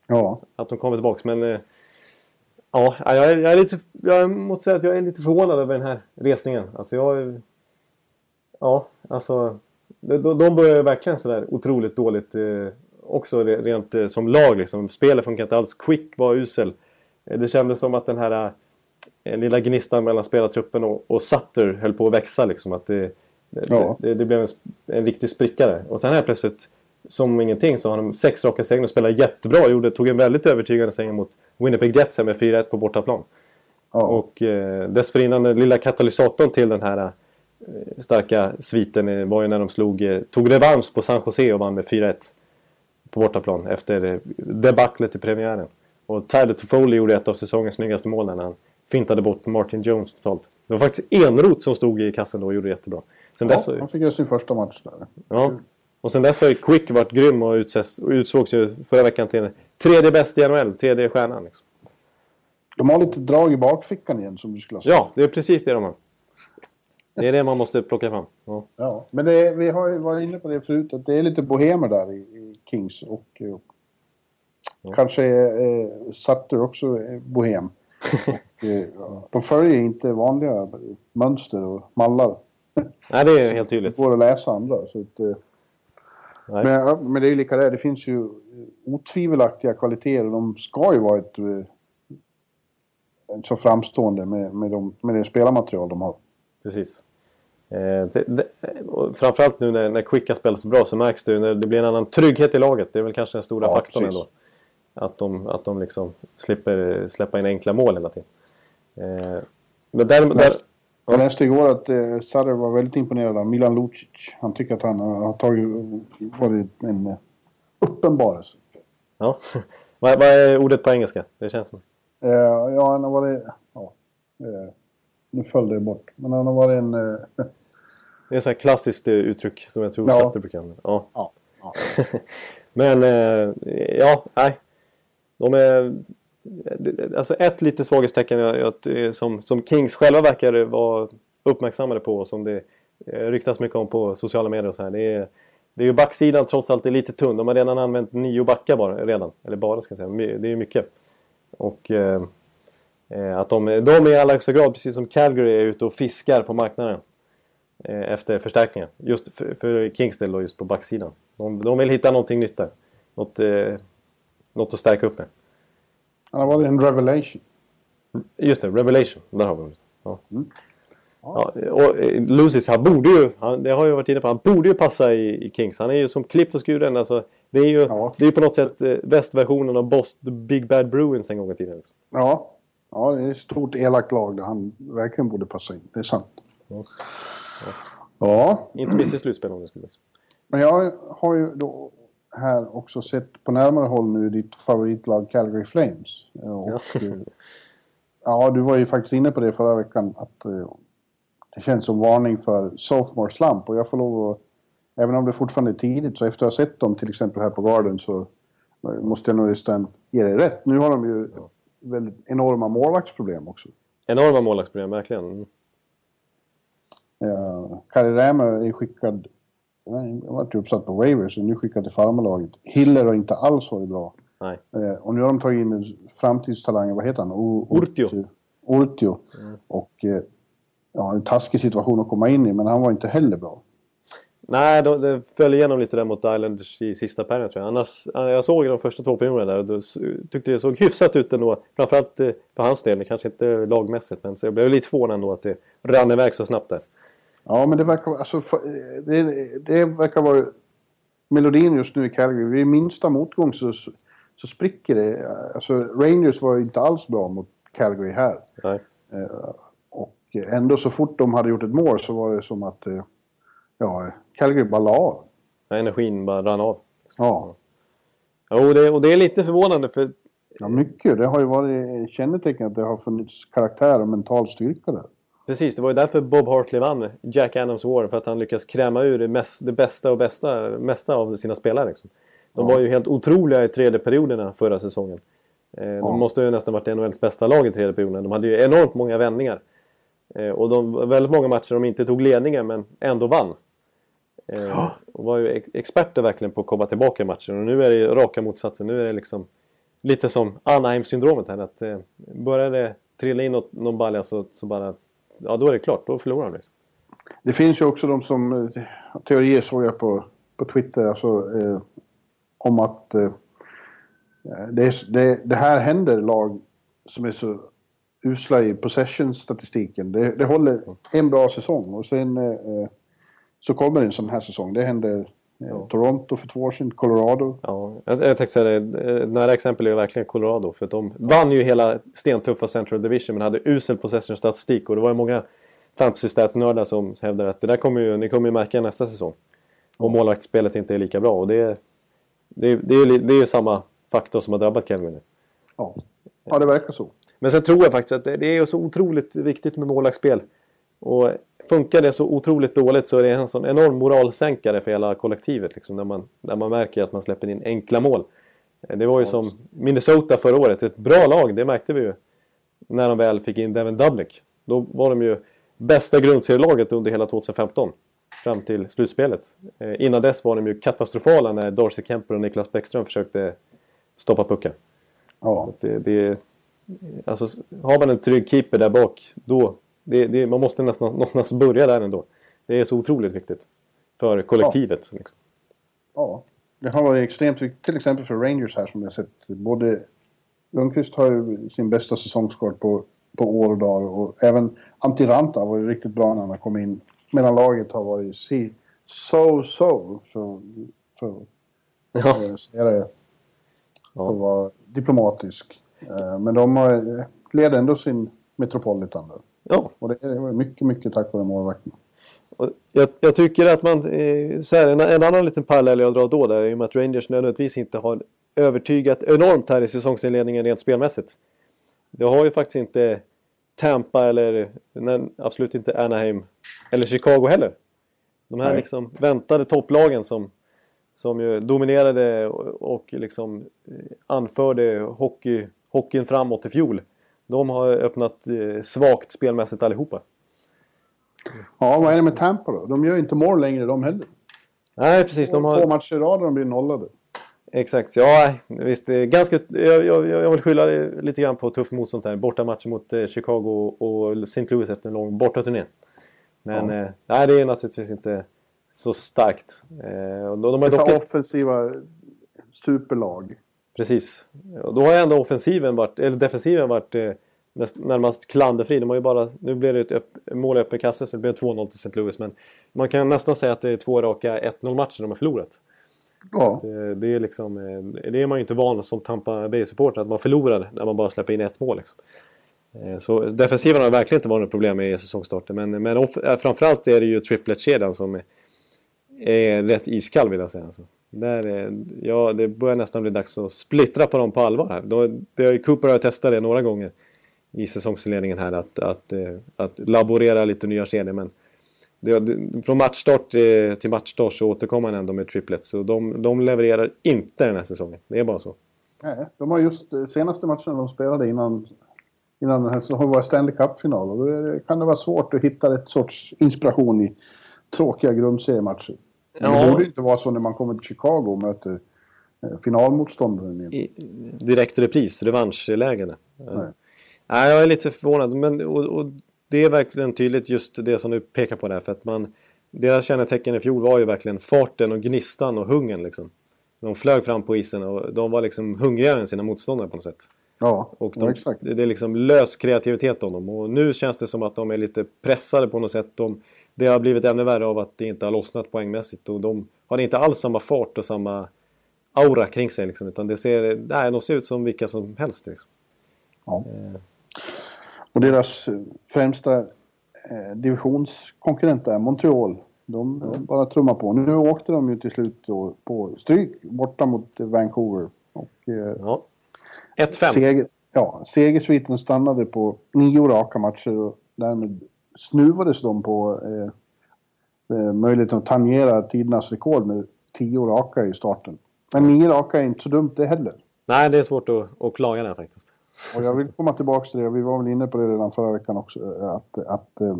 Ja, Att de kommer tillbaks. Men eh, Ja, jag är, jag är lite... Jag måste säga att jag är lite förvånad över den här resningen. Alltså jag... Ja, alltså... De, de börjar verkligen sådär otroligt dåligt eh, också rent eh, som lag liksom. Spelet funkar inte alls. Quick var usel. Eh, det kändes som att den här eh, lilla gnistan mellan spelartruppen och, och Sutter höll på att växa liksom. Att det, ja. det, det, blev en, en viktig spricka där. Och sen här plötsligt, som ingenting, så har de sex raka segrar och spelar jättebra. Gjorde, tog en väldigt övertygande seger mot Winnipeg Jets med 4-1 på bortaplan. Ja. Och eh, dessförinnan den lilla katalysatorn till den här eh, starka sviten var ju när de slog, eh, tog revansch på San Jose och vann med 4-1 på bortaplan efter eh, debaclet i premiären. Och Tyler Toffoli gjorde ett av säsongens snyggaste mål när han fintade bort Martin Jones totalt. Det var faktiskt Enroth som stod i kassen då och gjorde jättebra. Sen ja, dess, han fick göra sin första match där. Ja. Och sen dess har ju Quick varit grym och, utses, och utsågs ju förra veckan till tredje bäst i NHL, tredje stjärnan. Liksom. De har lite drag i bakfickan igen som du skulle ha sagt. Ja, det är precis det de har. Det är det man måste plocka fram. Ja, ja men det, vi har ju varit inne på det förut att det är lite bohemer där i, i Kings och, och ja. kanske eh, Sutter också är bohem. och, eh, de följer inte vanliga mönster och mallar. Nej, det är helt tydligt. Det går att läsa andra. Så att, eh, men, men det är ju lika där, det finns ju otvivelaktiga kvaliteter. De ska ju vara ett, eh, så framstående med, med, de, med det spelarmaterial de har. Precis. Eh, det, det, framförallt nu när, när Quicka spelar så bra så märks det ju när det blir en annan trygghet i laget. Det är väl kanske den stora ja, faktorn precis. ändå. Att de, att de liksom slipper släppa in enkla mål hela tiden. Eh, men där, där, jag läste igår att eh, Sutter var väldigt imponerad av Milan Lucic. Han tycker att han har tagit, varit en eh, uppenbarelse. Ja. vad, vad är ordet på engelska? Det känns som... Eh, ja, han har varit... Ja, eh, nu föll det bort. Men han har varit en... Eh, det är ett sånt klassiskt eh, uttryck som jag tror ja. Brukar använda. Ja. ja. ja. Men, eh, ja, nej. De är alltså ett litet svaghetstecken att, eh, som, som Kings själva verkar vara uppmärksammade på och som det eh, ryktas mycket om på sociala medier och så här. Det är, det är ju backsidan trots allt är lite tunn. De har redan använt nio backar bara, redan. Eller bara ska jag säga. Det är ju mycket. Och eh, eh att de, de i allra högsta grad, precis som Calgary, är ute och fiskar på marknaden. Eh, efter förstärkningar. Just för, för Kings del då, just på backsidan. De, de vill hitta någonting nytt där. Något, eh, något att stärka upp med. Han har varit en revelation. Just det, revelation. Där har vi det. Ja. Mm. Ja. ja. och eh, Lucis, han borde ju, han, det har jag varit inne på, han borde ju passa i, i Kings. Han är ju som klippt och skuren. Alltså, det är ju ja. det är på något sätt eh, västversionen av Boss, The Big Bad Bruins en gång i tiden. Liksom. Ja. ja, det är ett stort elakt lag där han verkligen borde passa in. Det är sant. Ja. ja. Inte minst i slutspel om det skulle Men jag har ju då här också sett på närmare håll nu ditt favoritlag Calgary Flames. Och, ja. Eh, ja, du var ju faktiskt inne på det förra veckan att uh, det känns som varning för sophomore slump och jag får lov att, även om det fortfarande är tidigt, så efter att ha sett dem till exempel här på Garden så måste jag nog nästan ge dig rätt. Nu har de ju väldigt enorma målvaktsproblem också. Enorma målvaktsproblem, verkligen. Ja, Kari Rämö är skickad han varit uppsatt på waivers och nu skickad till farmarlaget. Hiller har inte alls varit bra. Nej. Eh, och nu har de tagit in framtidstalangen, vad heter han? O Ortio. Ortio. Mm. Och eh, ja, en taskig situation att komma in i, men han var inte heller bra. Nej, de, det föll igenom lite där mot Islanders i sista perioden tror jag. Annars, jag såg de första två perioderna där och då tyckte det såg hyfsat ut ändå. Framförallt eh, för hans del, kanske inte lagmässigt. Men så jag blev lite förvånad ändå att det rann iväg så snabbt där. Ja, men det verkar, alltså, det, det verkar vara melodin just nu i Calgary. Vid minsta motgång så, så spricker det. Alltså, Rangers var inte alls bra mot Calgary här. Nej. Uh, och ändå så fort de hade gjort ett mål så var det som att uh, ja, Calgary bara la av. Energin bara rann av. Ja. Jo, det, och det är lite förvånande för... Ja, mycket. Det har ju varit kännetecken att det har funnits karaktär och mental styrka där. Precis, det var ju därför Bob Hartley vann Jack Adams War. För att han lyckas kräma ur det, mest, det bästa och bästa, mesta av sina spelare. Liksom. De ja. var ju helt otroliga i tredje perioderna förra säsongen. Eh, ja. De måste ju nästan varit NHLs bästa lag i tredje perioden. De hade ju enormt många vändningar. Eh, och de, väldigt många matcher de inte tog ledningen men ändå vann. Eh, ja. Och var ju experter verkligen på att komma tillbaka i matchen. Och nu är det raka motsatsen. Nu är det liksom lite som Anaheim-syndromet här. Att börjar det trilla in något, någon balja så, så bara... Ja, då är det klart. Då förlorar han. liksom. Det finns ju också de som... Eh, teorier såg jag på, på Twitter alltså, eh, om att eh, eh det, det, det här händer lag som är så usla i possession-statistiken. Det, det håller en bra säsong och sen eh, eh så kommer en sån här säsong. Det händer eh, Toronto för två år sedan, Colorado. Ja, jag, jag tänkte säga det. Ett nära exempel är verkligen Colorado. För de vann ju hela stentuffa Central Division men hade usel possession-statistik. Och det var ju många fantasy stats-nördar som hävdade att det där kommer ju, ni kommer ju märka nästa säsong. Om målvaktsspelet inte är lika bra. Och det, det, det, är, ju- det är samma faktor som har drabbat Kelvin nu. Ja. ja, det verkar så. Men sen tror jag faktiskt att det, det är så otroligt viktigt med målvaktsspel. Och funkar det så otroligt dåligt så är det en sån enorm moralsänkare för hela kollektivet. Liksom, när, man, när man märker att man släpper in enkla mål. Det var ju som Minnesota förra året. Ett bra lag, det märkte vi ju. När de väl fick in Devin Dubnik. Då var de ju bästa grundserielaget under hela 2015. Fram till slutspelet. Eh, innan dess var de ju katastrofala när Darcy Kemper och Niklas Bäckström försökte stoppa pucken. Ja. Det, det, alltså, har man en trygg keeper där bak, då... Det, det, man måste nästan någonstans börja där ändå. Det är så otroligt viktigt. För kollektivet. Liksom. Ja, det har varit extremt viktigt. Till exempel för Rangers här som jag sett. Både Lundqvist har ju sin bästa säsongskort på, på år och dagar och även Antti Ranta har varit riktigt bra när han har kommit in. Medan laget har varit si, so so. Så, för Ja. att säga det. För att vara diplomatisk. Eh, Men de har, leder ändå sin Metropolitan. Då. Ja. Och det är mycket, mycket tack vare målvakten. Och jag, jag tycker att man... Eh, så här, en, en annan liten parallell jag drar då där, med att Rangers nödvändigtvis inte har övertygat enormt här i säsongsinledningen rent spelmässigt. Det har ju faktiskt inte Tampa eller nej, absolut inte Anaheim eller Chicago heller. De här Nej. liksom väntade topplagen som, som ju dominerade och, och liksom eh, anförde hockey, hockeyn framåt i fjol. De har öppnat eh, svagt spelmässigt allihopa. Ja, vad är det med Tampa då? De gör ju inte mål längre de heller. Nej, precis. De har... Två matcher i rad och de blir nollade. Exakt, ja visst. Är ganska, jag, jag, jag vill skylla lite grann på tuff motstånd här. Borta matcher mot eh, Chicago och St. Louis efter en lång bortaturné. Men Ja. eh, nej, det är naturligtvis inte så starkt. Eh, de, de har Dessa dock, offensiva superlag. Precis. Då har ju ändå offensiven varit, eller defensiven varit eh, näst, närmast klanderfri. De har ju bara, nu blev det ett upp, mål i öppen kasse så det blev 2-0 till St. Louis. Men man kan nästan säga att det är två raka 1-0 matcher de har förlorat. Ja, Det, det, är liksom, eh, det är man ju inte van som Tampa Bay-supporter, att man förlorar när man bara släpper in ett mål. Liksom. Eh, Så defensiven har verkligen inte varit något problem i säsongstarten. Men, men eh, framförallt är det ju triplet-kedjan som är, är rätt iskall vill jag säga. Alltså. Där, är- ja, det börjar nästan bli dags att splittra på dem på allvar här. Det har ju Cooper har testat det några gånger i säsongsinledningen här att, att, eh, att laborera lite nya kedjor. Men det, det, från matchstart till matchstart så återkommer han ändå med triplets. Så de, de levererar inte den här säsongen. Det är bara så. nej, de har just eh, senaste matchen de spelade innan, innan den här säsongen var Stanley Cup-final. Och då kan det vara svårt att hitta ett sorts inspiration i tråkiga grundseriematcher. Men Ja. Det borde inte vara så när man kommer till Chicago och möter eh, finalmotståndaren. I, direkt repris, revanschlägen. Nej. Nej, jag är lite förvånad. Men, och, och det är verkligen tydligt just det som du pekar på där. För att man, deras kännetecken i fjol var ju verkligen farten och gnistan och hungern. Liksom. De flög fram på isen och de var liksom hungrigare än sina motståndare på något sätt. Ja, Och ja, de, exakt. det är liksom lös kreativitet om dem. Och nu känns det som att de är lite pressade på något sätt. De, det har blivit ännu värre av att det inte har lossnat poängmässigt. Och de har inte alls samma fart och samma aura kring sig. Liksom, utan det ser, nej, de ser ut som vilka som helst. Liksom. Ja. Och deras eh, främsta eh, divisionskonkurrent är Montreal. De de bara trummar på. Nu åkte de ju till slut på stryk borta mot eh, Vancouver. Och, eh, Ja. 1-5. seger, ja, segersviten stannade på nio raka matcher och därmed snuvades de på eh, eh, möjligheten att tangera tidernas rekord med tio raka i starten. Men nio raka är inte så dumt det heller. Nej, det är svårt att, att klaga där faktiskt. Och jag vill komma tillbaka till det, vi var väl inne på det redan förra veckan också, att, att eh,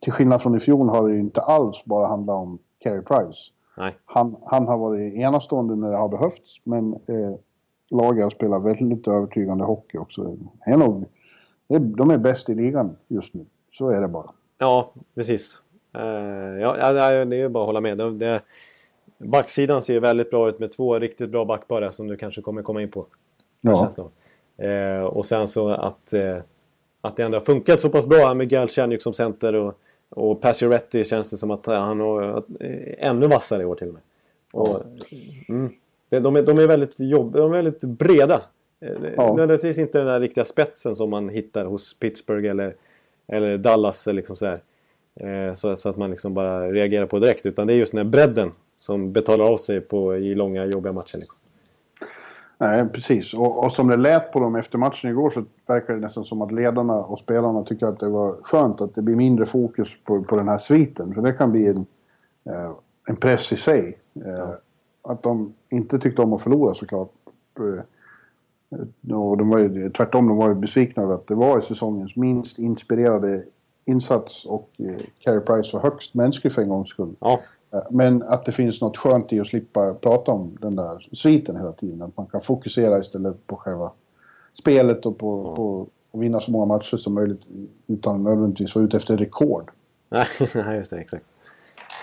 till skillnad från i fjol har det inte alls bara handlat om Carey Price. Nej. Han, han har varit enastående när det har behövts, men eh, laget spelar väldigt övertygande hockey också. Är nog, de är bäst i ligan just nu. Så är det bara. Ja, precis. Uh, ja, ja, det är bara att hålla med. Det, backsidan ser väldigt bra ut med två riktigt bra backpar som du kanske kommer komma in på. Ja. Uh, och sen så att, uh, att det ändå har funkat så pass bra med Galchenjuk som center och, och Pacioretty känns det som att han har ännu vassare i år till och med. Och, mm, de, är, de är väldigt jobb, de är väldigt breda. Ja. Nödvändigtvis inte den där riktiga spetsen som man hittar hos Pittsburgh eller, eller Dallas. Liksom så, eh, så, så, att man liksom bara reagerar på direkt. Utan det är just den här bredden som betalar av sig på, i långa jobbiga matcher. Liksom. Nej, precis. Och, och, som det lät på dem efter matchen igår så verkar det nästan som att ledarna och spelarna tycker att det var skönt att det blir mindre fokus på, på den här sviten. För det kan bli en, eh, en press i sig. Eh, ja. Att de inte tyckte om att förlora såklart. Och de var ju, tvärtom, de var ju besvikna över att det var säsongens minst inspirerade insats och eh, Carey Price var högst mänsklig för en gångs skull. Ja. Eh, men att det finns något skönt i att slippa prata om den där sviten hela tiden. Att man kan fokusera istället på själva spelet och på, ja. på att vinna så många matcher som möjligt utan nödvändigtvis vara ute efter rekord. Nej, just det. Exakt.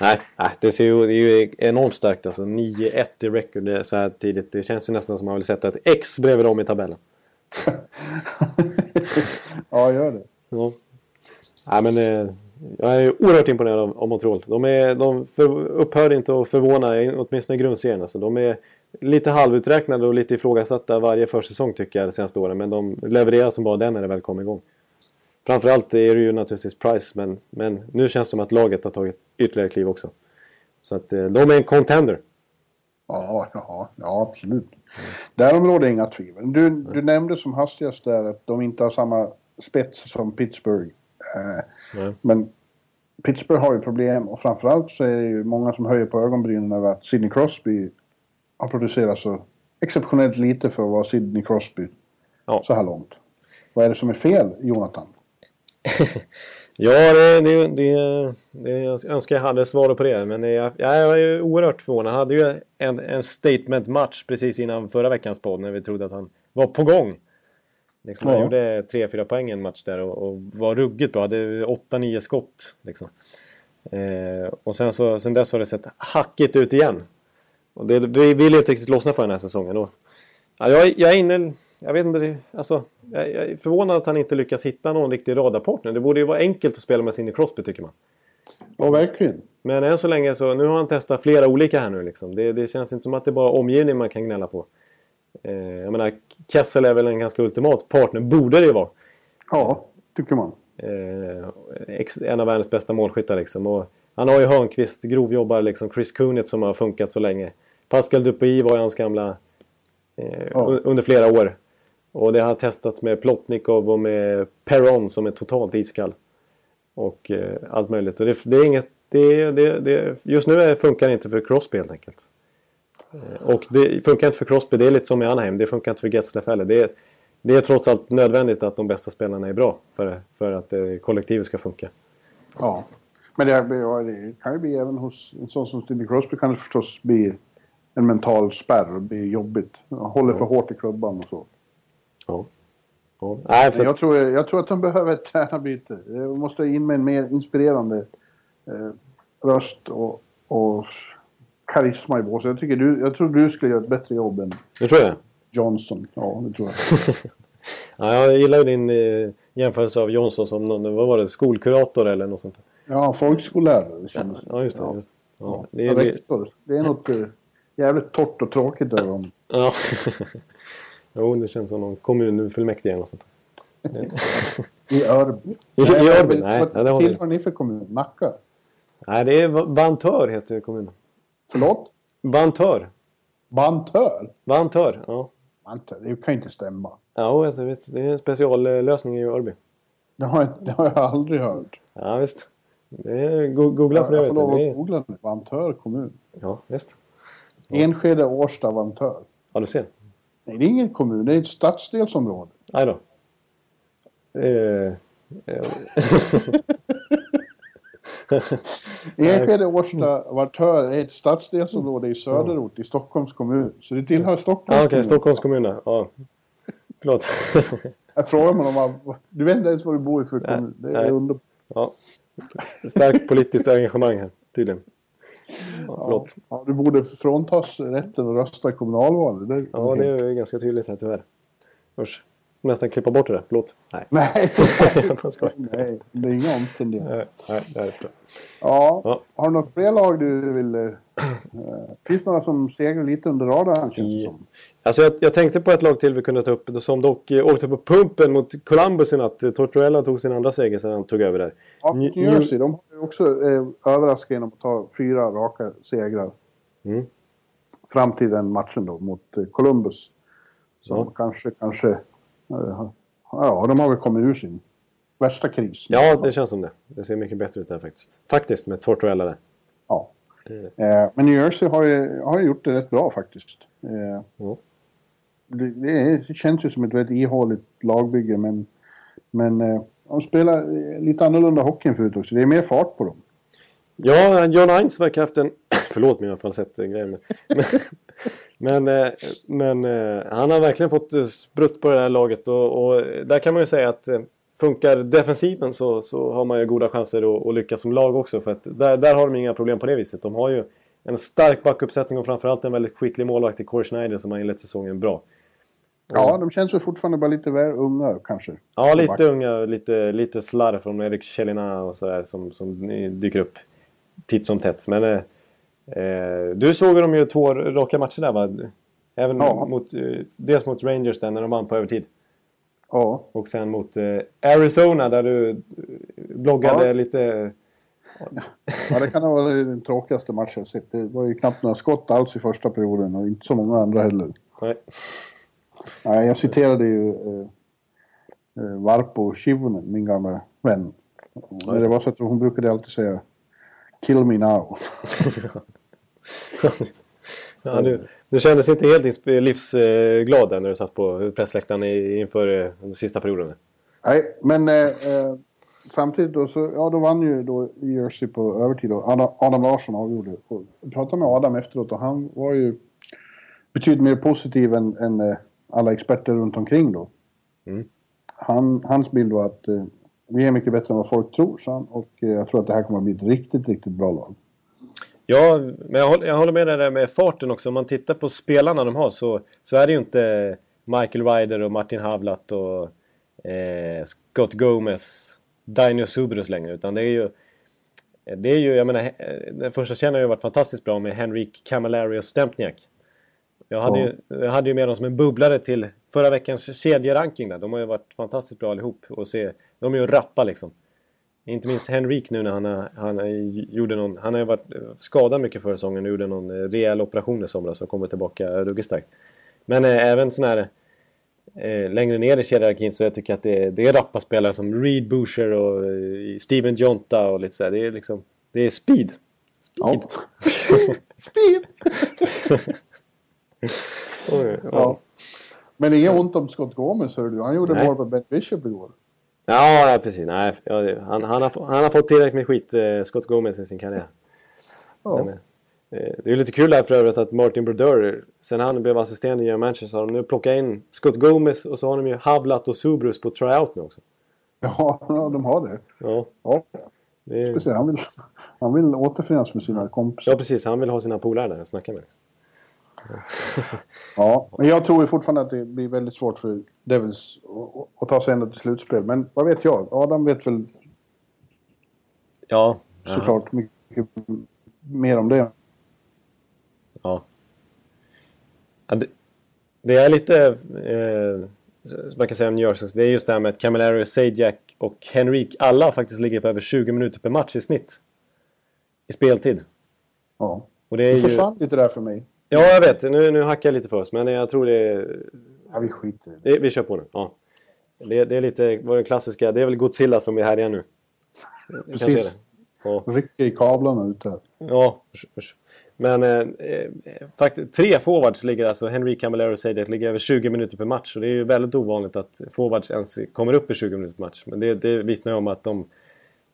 Nej, nej det, ser ju, det är ju enormt starkt alltså. 9-1 i record så här tidigt. Det känns ju nästan som man vill sätta ett X bredvid dem i tabellen. ja, gör det. Ja. Nej, men eh, jag är oerhört imponerad av, av Montreal. De, är, de för, upphör inte att förvåna, åtminstone i grundserien. Alltså. De är lite halvuträknade och lite ifrågasatta varje försäsong tycker jag de senaste åren. Men de levererar som bara den när det väl kommer igång. Framförallt är det ju naturligtvis Price, men, men nu känns det som att laget har tagit ytterligare kliv också. Så att eh, de är en contender. Ja, ja, ja absolut. Därom råder inga tvivel. Du, du nämnde som hastigast där att de inte har samma spets som Pittsburgh. Eh, men Pittsburgh har ju problem och framförallt så är det ju många som höjer på ögonbrynen över att Sidney Crosby har producerat så exceptionellt lite för att vara Sidney Crosby ja. så här långt. Vad är det som är fel, Jonathan? Ja, det, det, det, det, jag önskar jag hade svaret på det. Men jag, jag är oerhört förvånad. Han hade ju en, en statement-match precis innan förra veckans podd när vi trodde att han var på gång. Liksom, ja. Han gjorde 3-4 poäng en match där och, och var ruggigt bra. Hade 8-9 skott. Liksom. Eh, och sen, så, sen dess har det sett hackigt ut igen. Och det, vi vill inte riktigt lossna för den här säsongen. Och, ja, jag, jag är inne jag vet inte, alltså, jag, är förvånad att han inte lyckas hitta någon riktig radarpartner. Det borde ju vara enkelt att spela med Sidney Crosby tycker man. Ja, verkligen. Men än så länge så, nu har han testat flera olika här nu liksom. Det, det känns inte som att det är bara omgivning man kan gnälla på. Eh, jag menar, Kessel är väl en ganska ultimat partner, borde det ju vara. Ja, tycker man. Eh, en av världens bästa målskyttar liksom. Och han har ju Hörnqvist, grovjobbare liksom. Chris Kunitz som har funkat så länge. Pascal Dupuy var ju hans gamla... Eh, ja. Under flera år. Och det har testats med Plotnikov och med Perron som är totalt iskall. Och eh, allt möjligt. Och det, det är inget... Det, det, det, just nu funkar det inte för Crosby helt enkelt. Eh, och det funkar inte för Crosby, det är lite som i Anaheim. Det funkar inte för Getzlaff heller. Det, det är trots allt nödvändigt att de bästa spelarna är bra för, för att eh, kollektivet ska funka. Ja, men det, det kan ju bli även hos en sån som Sidney Crosby kan det förstås bli en mental spärr och bli jobbigt. Håller för hårt i klubban och så. Ja. ja. Nej, för... jag, tror, jag tror att de behöver ett tränarbyte. De måste in med en mer inspirerande eh, röst och, och karisma i båset. Jag, tycker du, jag tror du skulle göra ett bättre jobb än det tror jag. Johnson. Ja, det tror jag. ja, jag gillar ju din eh, jämförelse av Johnson som någon, vad var det, skolkurator eller något sånt. Ja, folkskollärare det kändes Ja, just det. Ja. Just. Ja. Ja. Det, är, rektor. det är något eh, jävligt torrt och tråkigt över honom. Ja. Jo, det känns som någon kommunfullmäktige eller något sånt. I Örby? I, I Örby? Nej, vad nej, tillhör ni för kommun? Nacka? Nej, det är Vantör heter kommunen. Förlåt? Vantör. Vantör? Vantör, ja. Vantör, det kan ju inte stämma. Ja, alltså, visst, det är en speciallösning i Örby. Det har, det har jag aldrig hört. Ja, visst. Är, googla på det. Jag får lov att googla nu. Vantör kommun. Ja, visst. Ja. Enskede, Årsta, Vantör. Ja, du ser. Nej, det är ingen kommun. Det är ett stadsdelsområde. Nej då. Eh, eh. Enskede Årsta Vartör är ett stadsdelsområde i söderort i Stockholms kommun. Så det tillhör Stockholms Ja, okej. kommun. Stockholms kommun. Ja. Förlåt. Jag frågar mig om man, Du vet inte ens var du bor i för kommun. Det är under... ja. Starkt politiskt engagemang här, tydligen. Ja, förlåt. Ja, du borde fråntas rätten att rösta i kommunalvalet. Det, Ja, det är ju ganska tydligt här tyvärr. Usch. Nästan klippa bort det där. Förlåt. Nej. Nej, nej, det är inga omständigheter. Nej, nej, det är bra. Ja. Ja. Har du något fler lag du vill... Eh, finns det några som segrar lite under radarn känns det som? Alltså jag, jag tänkte på ett lag till vi kunde ta upp som dock eh, åkte på pumpen mot Columbus i natt. Tortorella tog sin andra seger sedan han tog över där. Ja, New- Jersey, de också eh, överraskat genom att ta fyra raka segrar. Mm. Fram till den matchen då mot eh, Columbus. Som Ja. kanske, kanske... Eh, ja, de har väl kommit ur sin värsta kris. Ja, det känns som det. Det ser mycket bättre ut där faktiskt. Faktiskt med Tortorella där. Ja. Eh, men New Jersey har ju, har gjort det rätt bra faktiskt. Eh, Ja. det, det känns ju som ett väldigt ihåligt lagbygge men, men eh, de spelar eh, lite annorlunda hockey än förut också. Det är mer fart på dem. Ja, John Hines verkar haft en... Förlåt mina falsettgrejer. Eh, men, men, eh, men eh, han har verkligen fått sprutt på det här laget. Och, och där kan man ju säga att funkar defensiven så, så har man ju goda chanser att, att lyckas som lag också. För att där, där har de inga problem på det viset. De har ju en stark backuppsättning och framförallt en väldigt skicklig målvakt i Corey Schneider som har inlett säsongen bra. Ja, de känns väl fortfarande bara lite väl unga kanske. Ja, lite unga, lite, lite slarv från Erik Kjellina och sådär som, som dyker upp titt som tätt. Men eh, eh, du såg dem ju två raka matcher där va? Även Ja. mot, eh, dels mot Rangers där när de vann på övertid. Ja, Och sen mot eh, Arizona där du eh, bloggade Ja. lite... ja det kan ha varit den tråkigaste matchen jag sett. Det var ju knappt några skott alls i första perioden och inte så många andra heller. Nej. Nej, jag citerade ju eh, eh, Varpo Chivonen, min gamla vän. Och det var så att hon brukade alltid säga Kill me now. ja, du, du kändes inte helt livsglad där när du satt på pressläktaren inför eh, den sista perioden. Nej, men eh, eh, samtidigt då så, ja då vann ju då Jersey på övertid och Adam, Adam Larsson avgjorde. Och jag pratade med Adam efteråt och han var ju betydligt mer positiv än, än alla experter runt omkring då. Mm. Han, hans bild var att eh, vi är mycket bättre än vad folk tror, sa han. Och eh, jag tror att det här kommer att bli ett riktigt, riktigt bra lag. Ja, men jag håller, jag håller med dig där med farten också. Om man tittar på spelarna de har så, så är det ju inte Michael Ryder och Martin Havlat och eh, Scott Gomez, Dino Subrus längre. Utan det är ju... Det är ju, jag menar, eh, den första känner har ju varit fantastiskt bra med Henrik Camilleri och Stempniak. Jag hade, Ja. ju, jag hade ju med dem som en bubblare till förra veckans kedjeranking där. De har ju varit fantastiskt bra allihop. Och se, de är ju rappa liksom. Inte minst Henrik nu när han, har- han har gjorde någon... Han har ju varit skadad mycket förra säsongen och gjorde någon eh, rejäl operation i somras och kommer tillbaka ruggigt starkt. Men eh, även sån här... Eh, längre ner i kedjerarkin så jag tycker att det är, det är rappa spelare som Reed Boucher och eh, Steven Jonta och lite sådär. Det är liksom... Det är speed. Speed. Speed! Oj, ja. Ja. Men inget ont om Scott Gomez, hör du. Han gjorde mål på Ben Bishop igår. Ja, ja, precis. Nej, han, han, har, han har fått tillräckligt med skit, eh, Scott Gomez, i sin karriär. Ja. Men, eh, det är lite kul här för övrigt att Martin Brodeur, sen han blev assisterande i Manchester, så har de nu plockat in Scott Gomez och så har de ju Havlat och Subrus på tryout nu också. Ja, de har det. Ja, Ja, det är, han, vill, han vill återförenas med sina kompisar. ja, precis. Han vill ha sina polare där och snacka med. Liksom. Ja, men jag tror fortfarande att det blir väldigt svårt för Devils att- ta sig ända till slutspel. Men vad vet jag? Adam vet väl Ja, såklart mycket mer om det. Ja. ja det, det är lite... Eh, som man kan säga om New York det är just det här med att Camilleri, Sajak och Henrik alla faktiskt ligger på över 20 minuter per match i snitt. I speltid. Ja. Och det är Det ju... försvann lite där för mig. Ja, jag vet. Nu, nu hackar jag lite för oss, men jag tror det är... Ja, vi skiter i det. det vi kör på nu. Ja. Det, det är lite vad det klassiska. Det är väl Godzilla som är här igen nu. Det Precis. det. Ja. Rycker i kablarna ut där. Ja. Men eh, eh, faktiskt, tre forwards ligger alltså, Henry Camilleri och Sajak ligger över 20 minuter per match. Och det är ju väldigt ovanligt att forwards ens kommer upp i 20 minuter per match. Men det, det vittnar ju om att de,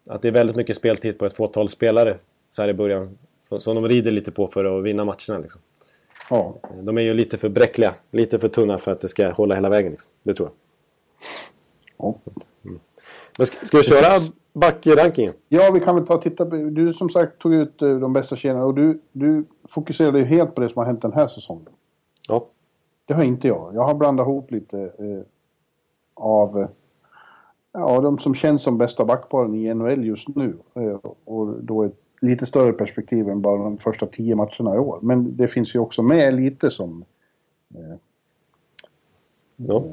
att det är väldigt mycket speltid på ett fåtal spelare så här i början. Som de rider lite på för att vinna matcherna. Liksom. Ja. De är ju lite för bräckliga, lite för tunna för att det ska hålla hela vägen. Liksom. Det tror jag. ja. Men ska, ska vi köra backrankingen? Ja, vi kan väl ta och titta. på- Du som sagt tog ut eh, de bästa kedjorna och du, du fokuserade ju helt på det som har hänt den här säsongen. Ja. Det har inte jag. Jag har blandat ihop lite eh, av eh, ja, de som känns som bästa backparen i NHL just nu. Eh, och då ett lite större perspektiv än bara de första tio matcherna i år. Men det finns ju också med lite som Ja.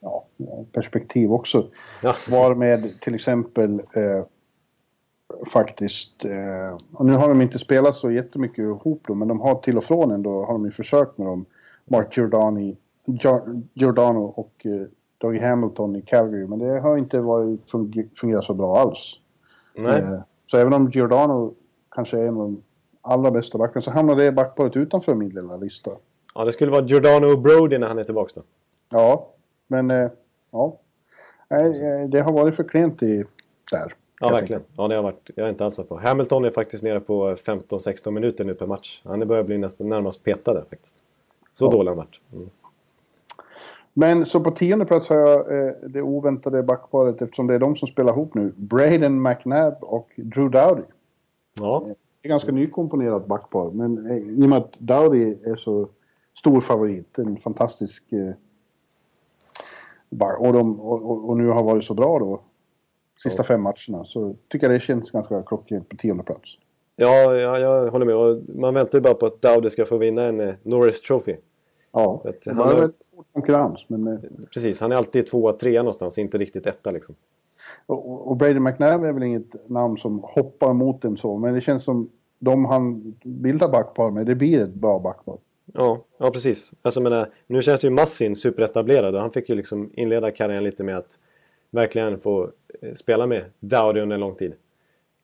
ja, perspektiv också. Ja. Var med till exempel eh, faktiskt, eh, och nu har de inte spelat så jättemycket ihop då, men de har till och från ändå, har de ju försökt med dem. Mark Giordani, Gior- Giordano och eh, Dougie Hamilton i Calgary, men det har inte varit, funge- fungerat så bra alls. Nej. Eh, så även om Giordano kanske är en av de allra bästa backarna så hamnar det backparet utanför min lilla lista. ja, det skulle vara Giordano och Brody när han är tillbaka då. Ja, men eh, ja. Nej, eh, det har varit för klent i där. Ja, verkligen. Ja, det har varit, jag har inte alls varit på. Hamilton är faktiskt nere på 15-16 minuter nu per match. Han börjar bli nästan närmast petad faktiskt. Så Ja. dålig han varit. Mm. Men så på tionde plats har jag eh, det oväntade backparet eftersom det är de som spelar ihop nu. Braden McNabb och Drew Dowdy. Ja, Det är ganska nykomponerat backpar men eh, i och med att Dowdy är så stor favorit, en fantastisk eh, back och, de, och, och, nu har varit så bra då sista fem matcherna så tycker jag det känns ganska klockrent på tionde plats. ja, ja jag håller med. Och man väntar ju bara på att Dowdy ska få vinna en eh, Norris Trophy. Ja, Vet, det han var har- konkurrens men eh, Precis, han är alltid tvåa, trea någonstans. Inte riktigt etta liksom. Och, och Brady McNabb är väl inget namn som hoppar mot en så, men det känns som de han bildar backpar med, det blir ett bra backpar. Ja, ja precis. Alltså, menar, nu känns ju Massin superetablerad och han fick ju liksom inleda karriären lite med att verkligen få eh, spela med Dowdy under en lång tid.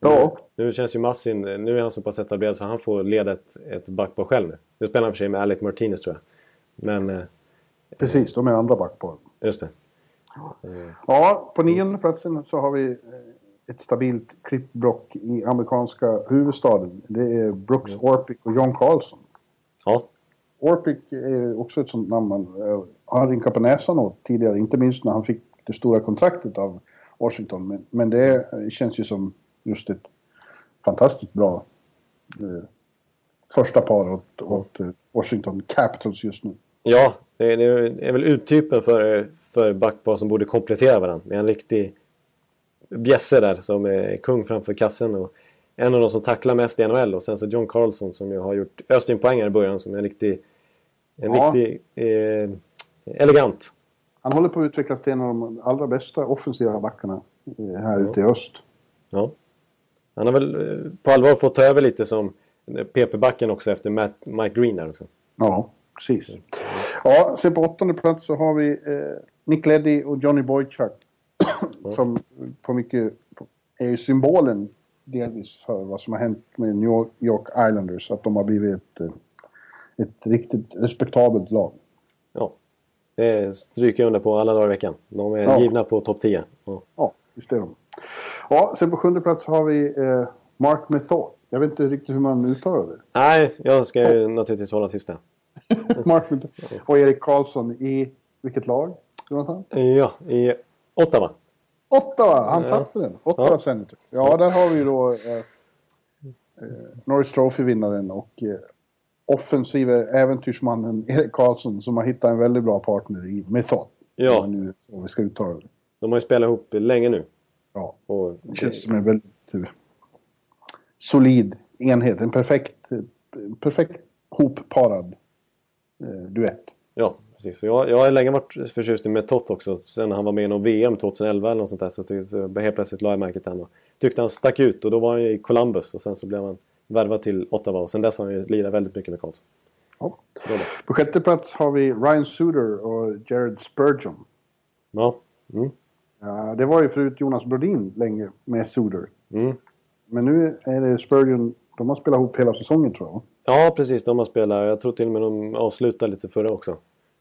Ja. Nu känns ju Massin, nu är han så pass etablerad så han får leda ett, ett backpar själv nu. Nu spelar han för sig med Alec Martinez tror jag. Men, eh, Precis, de är andra backpar. just det. Ja, på nionde platsen så har vi eh, ett stabilt klippblock i amerikanska huvudstaden. Det är Brooks Orpik och John Carlson. Ja, Orpik är också ett sånt namn man eh, har rynkat på näsan åt tidigare, inte minst när han fick det stora kontraktet av Washington. Men, men det eh, känns ju som just ett fantastiskt bra eh, första par åt, åt eh, Washington Capitals just nu. ja det, det är väl uttypen för, för backpar som borde komplettera varandra. Med en riktig bjässe där som är kung framför kassen. Och en av de som tacklar mest i NHL och sen så John Carlson som ju har gjort öst poäng i början som är en riktig, en Ja. riktig eh, elegant. Han håller på att utvecklas till en av de allra bästa offensiva backarna eh, här ute i öst. Ja. Han har väl eh, på allvar fått ta över lite som PP-backen också efter Matt, Mike Green där också. Ja, precis. Ja, sen på åttonde plats så har vi eh, Nick Leddy och Johnny Boychuk. som på mycket är ju symbolen delvis för vad som har hänt med New York Islanders. Att de har blivit ett, eh, ett riktigt respektabelt lag. Ja. Det stryker jag under på alla dagar i veckan. De är Ja. givna på topp 10. Ja. Ja, visst är de. Ja, sen på sjunde plats har vi eh, Mark Method. Jag vet inte riktigt hur man uttalar det. Nej, jag ska ju naturligtvis hålla tyst där. Method. Och Erik Karlsson i vilket lag? Jonathan? Ja, i Ottawa. Ottawa! Han satte den. Ottawa Ja. Senators. Ja, där har vi ju då eh, eh, Norris Trophy-vinnaren och eh, offensive äventyrsmannen Erik Karlsson som har hittat en väldigt bra partner i Method. Ja. Nu, om vi ska uttala det. De har ju spelat ihop länge nu. Ja. Och Det känns som en väldigt eh, solid enhet. En perfekt, eh, perfekt hopparad duett. Ja, precis. Så jag, jag har länge varit förtjust i Metot också. Sen han var med i någon VM 2011 eller något sånt där. Så, tyckte- så helt plötsligt la jag märke till honom. Tyckte han stack ut och då var han i Columbus. Och sen så blev han värvad till Ottawa. Och sen dess har han ju lirat väldigt mycket med Karlsson. Ja. På sjätte plats har vi Ryan Suter och Jared Spurgeon. Ja. Mm. Ja, det var ju förut Jonas Brodin länge med Suter. Mm. Men nu är det Spurgeon. De har spelat ihop hela säsongen tror jag. Ja, precis. De har spelat. Jag tror till och med de avslutade lite förra också.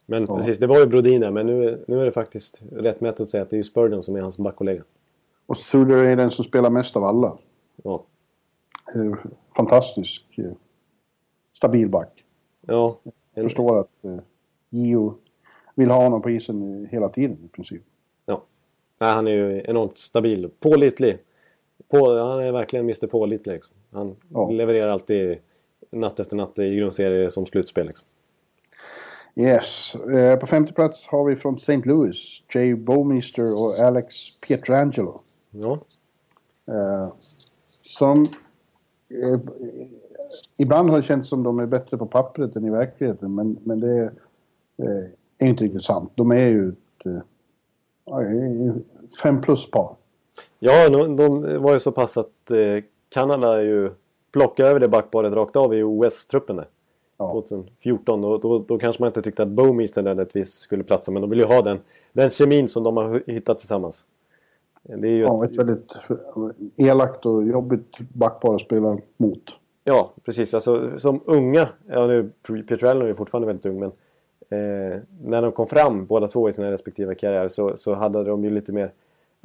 Men Ja. precis, det var ju Brodin där. Men nu, nu är det faktiskt rätt mätt att säga att det är ju Spurgeon som är hans backkollega. Och Suder är den som spelar mest av alla. Ja. Eh, fantastisk. Eh, stabil back. Ja. Jag förstår att eh, Gio vill ha honom på isen hela tiden i princip. Ja. Nej, han är ju enormt stabil. Pålitlig. På, han är verkligen Mr Pålitlig. Liksom. Han Ja. levererar alltid natt efter natt i grundserier som slutspel. Liksom. Yes. Eh, på femte plats har vi från St. Louis, Jay Bowmeister och Alex Pietrangelo. Ja. Eh, som... Eh, ibland har det känts som de är bättre på pappret än i verkligheten, men, men det är, eh, är inte riktigt sant. De är ju ett eh, fem plus-par. Ja, de, de var ju så pass att eh, Kanada ju plockade över det backparet rakt av i OS-truppen. Ja. 2014. Och då, då kanske man inte tyckte att Bowmeister nödvändigtvis skulle platsa. Men de vill ju ha den, den kemin som de har hittat tillsammans. Det är ju Ja, ett, ett väldigt elakt och jobbigt backpar att spela mot. ja, precis. Alltså, som unga, ja nu Pietrello är ju fortfarande väldigt ung men eh, när de kom fram båda två i sina respektive karriärer så, så hade de ju lite mer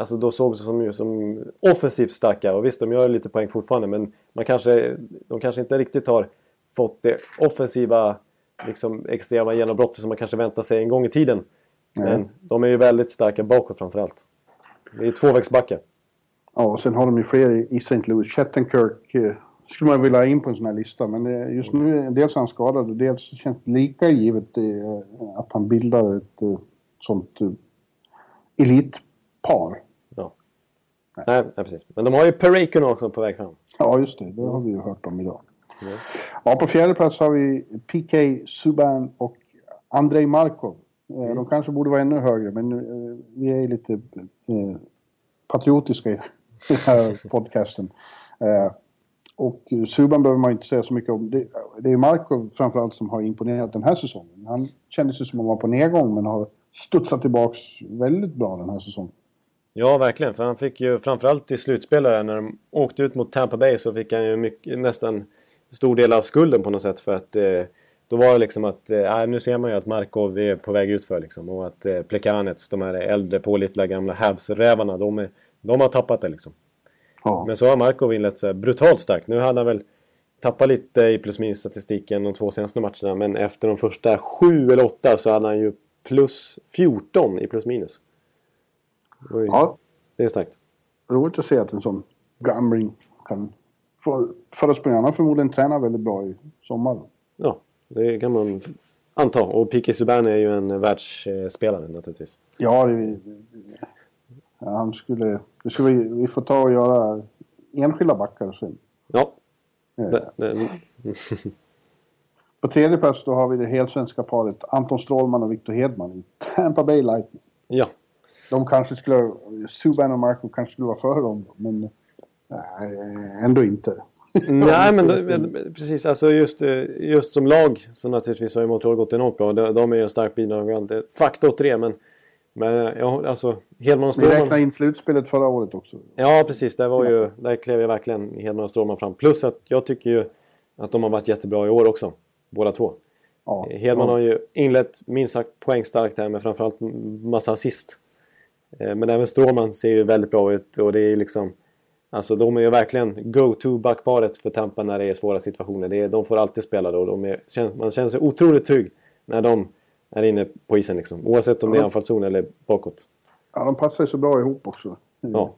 Alltså då sågs de som, som offensivt starka och visst de gör lite poäng fortfarande men man kanske, de kanske inte riktigt har fått det offensiva liksom extrema genombrottet som man kanske väntar sig en gång i tiden. Men de är ju väldigt starka bakåt framförallt. Det är tvåvägsbackar. Ja, och sen har de ju fler i- St. Louis. Shattenkirk eh, skulle man vilja ha in på en sån här lista, men eh, just nu dels är han skadad och dels känns det lika givet eh, att han bildar ett sånt elitpar. Nej, nej, precis. Men de har ju Perekun också på väg fram. Ja, just det. Det har vi ju hört om idag. Ja, på fjärde plats har vi PK Subban och Andrei Markov. Eh, De kanske borde vara ännu högre, men eh, vi är lite eh, patriotiska i den här podcasten. Eh, och Subban behöver man inte säga så mycket om. Det, det är Markov framförallt som har imponerat den här säsongen. Han kändes ju som att han var på nedgång, men har studsat tillbaks väldigt bra den här säsongen. Ja, verkligen. För han fick ju framförallt i slutspelare när de åkte ut mot Tampa Bay så fick han ju mycket, nästan stor del av skulden på något sätt. För att eh, då var det liksom att, eh, nu ser man ju att Markov är på väg ut för liksom. Och att eh, Plekanets, de här äldre pålitliga gamla Habs-rävarna, de, är- de har tappat det liksom. Ja. Men så har Markov inlett så här brutalt starkt. Nu hade han väl tappat lite i plus minus statistiken de två senaste matcherna. Men efter de första sju eller åtta så hade han ju plus 14 i plus minus. Det ju- ja, Det är starkt. roligt att se att en sån gamling kan förespråka. Han har förmodligen tränat väldigt bra i sommar. Ja, det kan man anta. Och Piqué Subban är ju en världsspelare naturligtvis. Ja, det, ja, han skulle... Det skulle vi, vi får ta och göra enskilda backar sen. Ja. Det, det, På tredje plats då har vi det helsvenska paret Anton Strålman och Victor Hedman i Tampa Bay Lightning. ja. De kanske skulle... Subban och Marco kanske skulle vara före dem, men nej, ändå inte. Nej, men det, men precis. Alltså just, eh, just som lag så naturligtvis har ju Montreal gått enormt bra. De, de är ju en stark bidragande faktor det. Men, men ja, alltså Hedman och Vi räknar Strålman. in slutspelet förra året också. Ja, precis. Där, var ju, där klev ju verkligen Hedman och Strålman fram. Plus att jag tycker ju att de har varit jättebra i år också. Båda två. Ja, Hedman ja. har ju inlett minst sagt poängstarkt här med framförallt massa assist. Eh, Men även Strålman ser ju väldigt bra ut och det är liksom... Alltså de är ju verkligen go-to backparet för Tampa när det är svåra situationer. Det är, de får alltid spela då. De är, man känner sig otroligt trygg när de är inne på isen liksom. Oavsett om det är anfallszon eller bakåt. Ja, de passar ju så bra ihop också. Ja.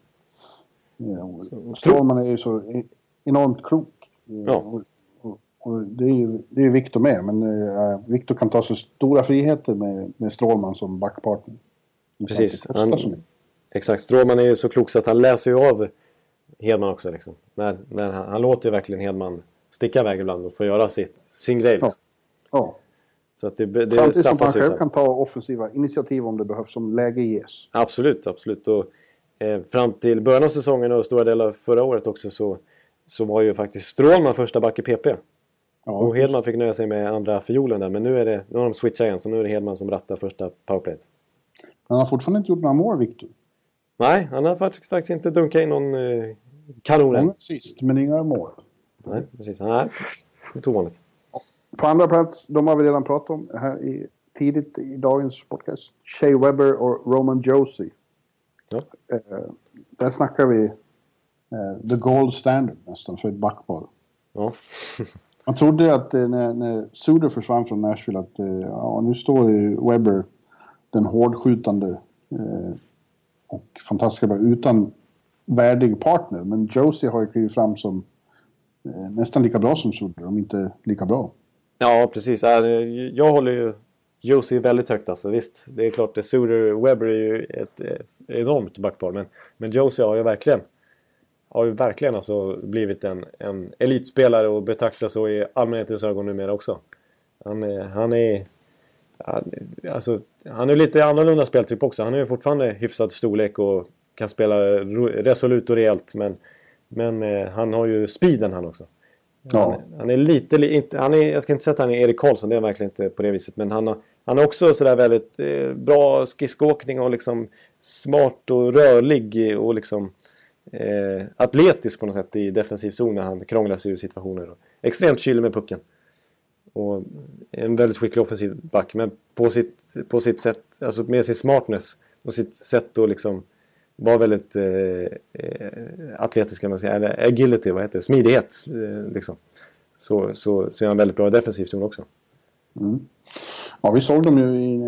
Ja, och Strålman är ju så e- enormt klok. Ja. Och, och, och det är ju det är ju Victor med, men uh, Victor kan ta så stora friheter med, med Strålman som backpartner. Precis. Han-. Exakt. Strålman är ju så klok så att han läser ju av Hedman också. Liksom. När, när han, han låter ju verkligen Hedman sticka iväg ibland och få göra sitt, sin grej. Liksom. Ja. Så att det, det Samtidigt som han själv kan ta offensiva initiativ om det behövs, om läge ges. Absolut, absolut. Och, eh, fram till början av säsongen och stora delar av förra året också så, så var ju faktiskt Strålman första back i PP. Ja, och Hedman fick nöja sig med andra fiolen där. Men nu, är det, nu har de switchat igen så nu är det Hedman som rattar första powerplayet. Han har fortfarande inte gjort några mål, Victor. Nej, han har faktiskt, faktiskt inte dunkat in någon eh, kanon än. Sist, men inga mål. Nej, precis. Nej, är ovanligt. På andra plats, de har vi redan pratat om här i, tidigt i dagens podcast. Shea Weber och Roman Josie. Ja. Eh, där snackar vi eh, the gold standard nästan för ett backpar. Ja. Man trodde att eh, när, när Suder försvann från Nashville att eh, ja, nu står ju Webber, den hårdskjutande eh, och fantastiska utan värdig partner. Men Josie har ju klivit fram som eh, nästan lika bra som Suder, om inte lika bra. Ja, precis. Jag håller ju Josie väldigt högt alltså. Visst, det är klart, Suder Webber är ju ett eh, enormt backpar. Men, men Josie har ju verkligen, har ju verkligen alltså blivit en, en elitspelare och betraktas så i allmänhetens ögon numera också. Han är... Han är alltså, han är lite annorlunda speltyp också. Han är ju fortfarande hyfsad storlek och kan spela resolut och rejält. Men, men eh, han har ju speeden han också. Ja. Han, han är lite, li- inte, han är, jag ska inte säga att han är Erik Karlsson, det är han verkligen inte på det viset. Men han har, han har också sådär väldigt eh, bra skridskoåkning och liksom smart och rörlig och liksom eh, atletisk på något sätt i defensiv zon när han krånglar sig ur situationer. Extremt kylig med pucken. Och en väldigt skicklig offensiv back, men på sitt, på sitt sätt, alltså med sin smartness och sitt sätt att liksom vara väldigt eh, eh, atletisk kan man säga, eller agility, vad heter det, smidighet eh, liksom. Så, så, så är han väldigt bra i defensiv zon också. Ja, vi såg dem ju i,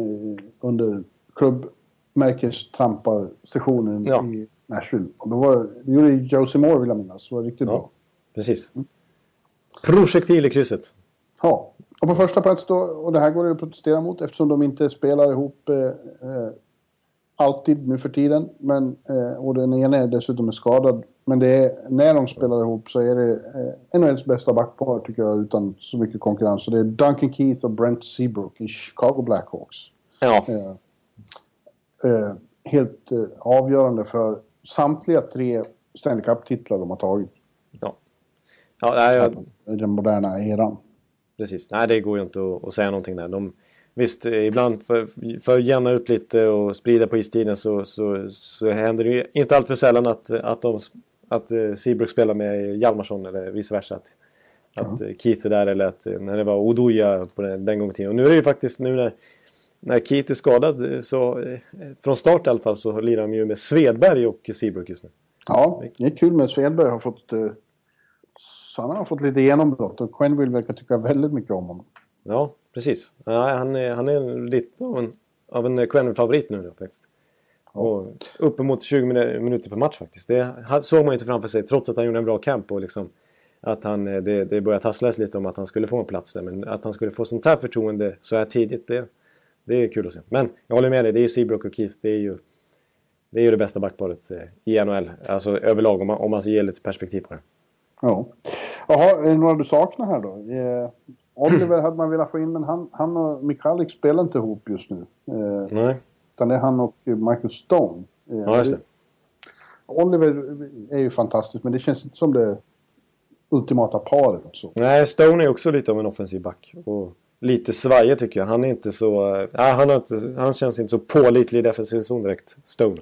under klubbmärkestrampa-sessionen Ja. i Nashville. Och då var, det gjorde Josie Moore vill jag minnas, det var riktigt Ja. bra. Precis. Projektil i krysset. Ja, och på första plats då, och det här går det att protestera mot eftersom de inte spelar ihop eh, eh, alltid nu för tiden. Men, eh, och den ena är dessutom är skadad. Men det är, när de spelar ihop så är det eh, NHLs bästa backpar tycker jag utan så mycket konkurrens. Så det är Duncan Keith och Brent Seabrook i Chicago Blackhawks. Ja, Eh, eh, helt eh, avgörande för samtliga tre Stanley Cup-titlar de har tagit ja. ja nej, jag, i den moderna eran. Precis. Nej, det går ju inte att, att säga någonting där. De, visst, ibland för, för att jämna ut lite och sprida på istiden så, så, så händer det ju inte allt för sällan att, att, de, att eh, Seabrook spelar med Hjalmarsson eller vice versa. Att, att eh, Keith är där eller att eh, när det var Oduya på den, den gången tiden. Och nu är det ju faktiskt nu när, när Keith är skadad så från start i alla fall så lirar de ju med Svedberg och Seabrook just nu. Ja, det är kul med Svedberg har fått... Han har fått lite genombrott och Quenneville verkar tycka väldigt mycket om honom. Ja, precis. Ja, han, är, han är lite av en, av en Quenneville-favorit nu faktiskt. Och uppemot 20 minu- minuter per match faktiskt. Det såg man inte framför sig trots att han gjorde en bra camp och liksom att han, eh, det, det började tasslas lite om att han skulle få en plats där. Men att han skulle få sånt här förtroende så här tidigt, det, det är kul att se. Men jag håller med dig, det är ju Seabrook och Keith. Det är ju det, är ju det bästa backparet eh, i NHL. Alltså överlag om man, om man ger lite perspektiv på det. Ja. Jaha, är det några du saknar här då? Eh, Oliver hade man velat få in, men han, han och Michalik spelar inte ihop just nu. Eh, Nej, utan det är han och Michael Stone. Eh, ja just det. Oliver är ju fantastisk, men det känns inte som det ultimata paret. Så. Nej, Stone är också lite av en offensiv back. Och lite svajig tycker jag. Han är inte så... äh, han, har inte, han känns inte så pålitlig i defensiv zon direkt, Stone.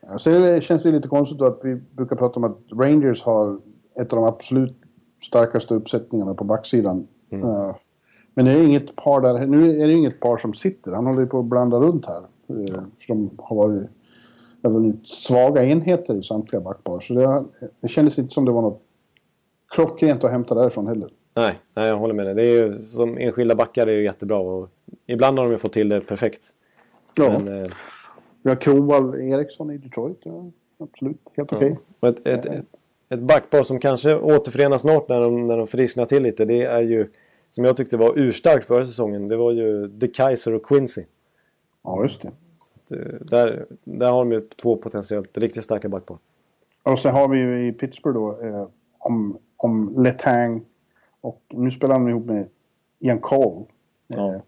Ja, Så det känns det lite konstigt då att vi brukar prata om att Rangers har ett av de absolut starkaste uppsättningarna på backsidan. Eh, men det är inget par där, nu är det inget par som sitter. Han håller ju på att blanda runt här. För de har varit varit svaga enheter i samtliga backpar. Så det, det kändes inte som det var något klockrent att hämta därifrån heller. Nej, nej, jag håller med dig. Det är ju, som enskilda backar är ju jättebra. Och ibland har de ju fått till det perfekt. Ja. Men, eh, Vi har Kronwall Eriksson i Detroit. Ja, absolut, helt okej. och ett, ett, ett, ett backpar som kanske återförenas snart när de, när de frisknar till lite. Det är ju, som jag tyckte var urstarkt förra säsongen. Det var ju De Kaiser och Quincy. Ja, just det. Eh, Där, där har de ju två potentiellt riktigt starka backpar. Och sen har vi ju i Pittsburgh då eh, om, om Letang och nu spelar han ihop med Ian Cole. Ja. Eh,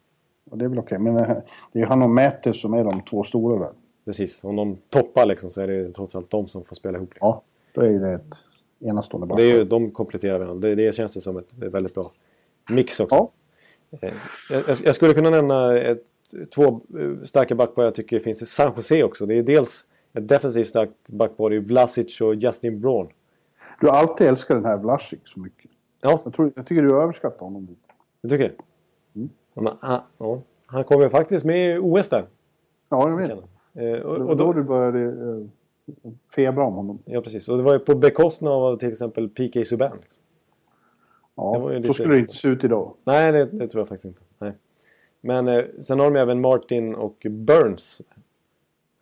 och det är väl okej, men eh, det är ju han och Mattis som är de två stora där. Precis, om de toppar liksom så är det trots allt de som får spela ihop. Liksom. Ja, då är det ett enastående Det är ju, de kompletterar varandra. Det, det känns det som ett väldigt bra mix också. Ja. Eh, Jag, jag skulle kunna nämna ett, två eh, starka backpar jag tycker finns i San Jose också. Det är dels ett defensivt starkt backpar i Vlasic och Justin Braun. Du har alltid älskat den här Vlasic så mycket. Ja, Jag, tror, jag tycker du överskattar honom lite. du tycker det? Ja, men, han, ja, han kom ju faktiskt med i OS där. Ja, jag vet. Eh, och, Och då då, du började... Eh, febra om honom. Ja, precis. Och det var ju på bekostnad av till exempel PK Subban. Liksom. Ja, ju så lite- skulle det inte se ut idag. Nej, det, det tror jag faktiskt inte. Nej. Men eh, sen har de även Martin och Burns.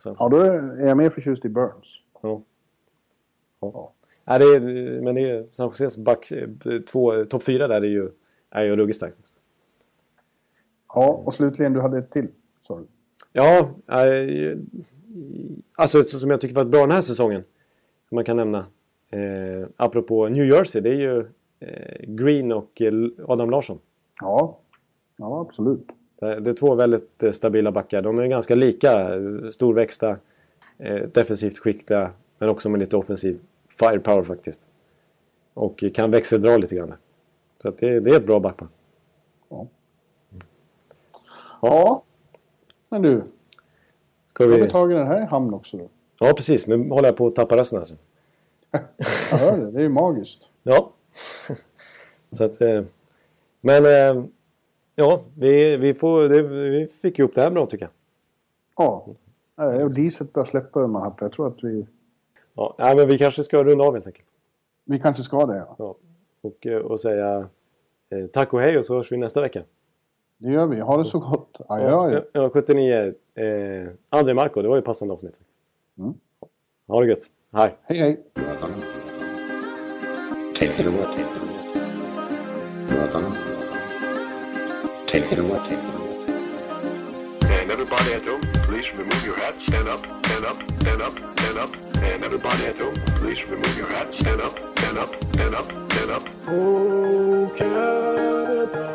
Sen. Ja, då är jag mer förtjust i Burns. Ja. Ja. Nej, det är, men det är San Joses back, eh, två, topp fyra där är ju, är ju ruggigt starkt. Ja, och slutligen, du hade ett till. sa du. Ja, eh, alltså som jag tycker var bra den här säsongen. Som man kan nämna. Eh, apropå New Jersey, det är ju eh, Green och eh, Adam Larsson. Ja, ja absolut. Det det är två väldigt eh, stabila backar. De är ganska lika eh, storväxta, eh, defensivt skickliga men också med lite offensiv firepower faktiskt. Och kan växeldra lite grann. Så det, det är ett bra backpar. Ja. ja, men du. Ska Då har vi vi... tagit den här i hamn också då. Ja precis, nu håller jag på att tappa rösten alltså. Jag hör det, det är ju magiskt. Ja. Så att... eh, Men... eh, Ja, vi, vi, får, det, vi fick ju upp det här bra tycker jag. Ja, och diset börjar släppa ur man Jag tror att vi, Ja, nej, men vi kanske ska runda av helt enkelt. vi kanske ska det. Ja. Ja. Och, eh, och säga tack och hej och så hörs vi nästa vecka. Det gör vi. Ha det så gott. Adjö. Ja, ja, 79. Eh, André Marco, det var ju passande avsnitt. faktiskt. Mm. Ha det gött. Hej. Hej hej. Take it away. Take it away. Welcome. Take it away. Take it away. And everybody at home, please remove your hats, stand up, stand up, stand up, stand up. And everybody at home, please remove your hats, stand up, stand up, stand up, stand up. Oh Canada,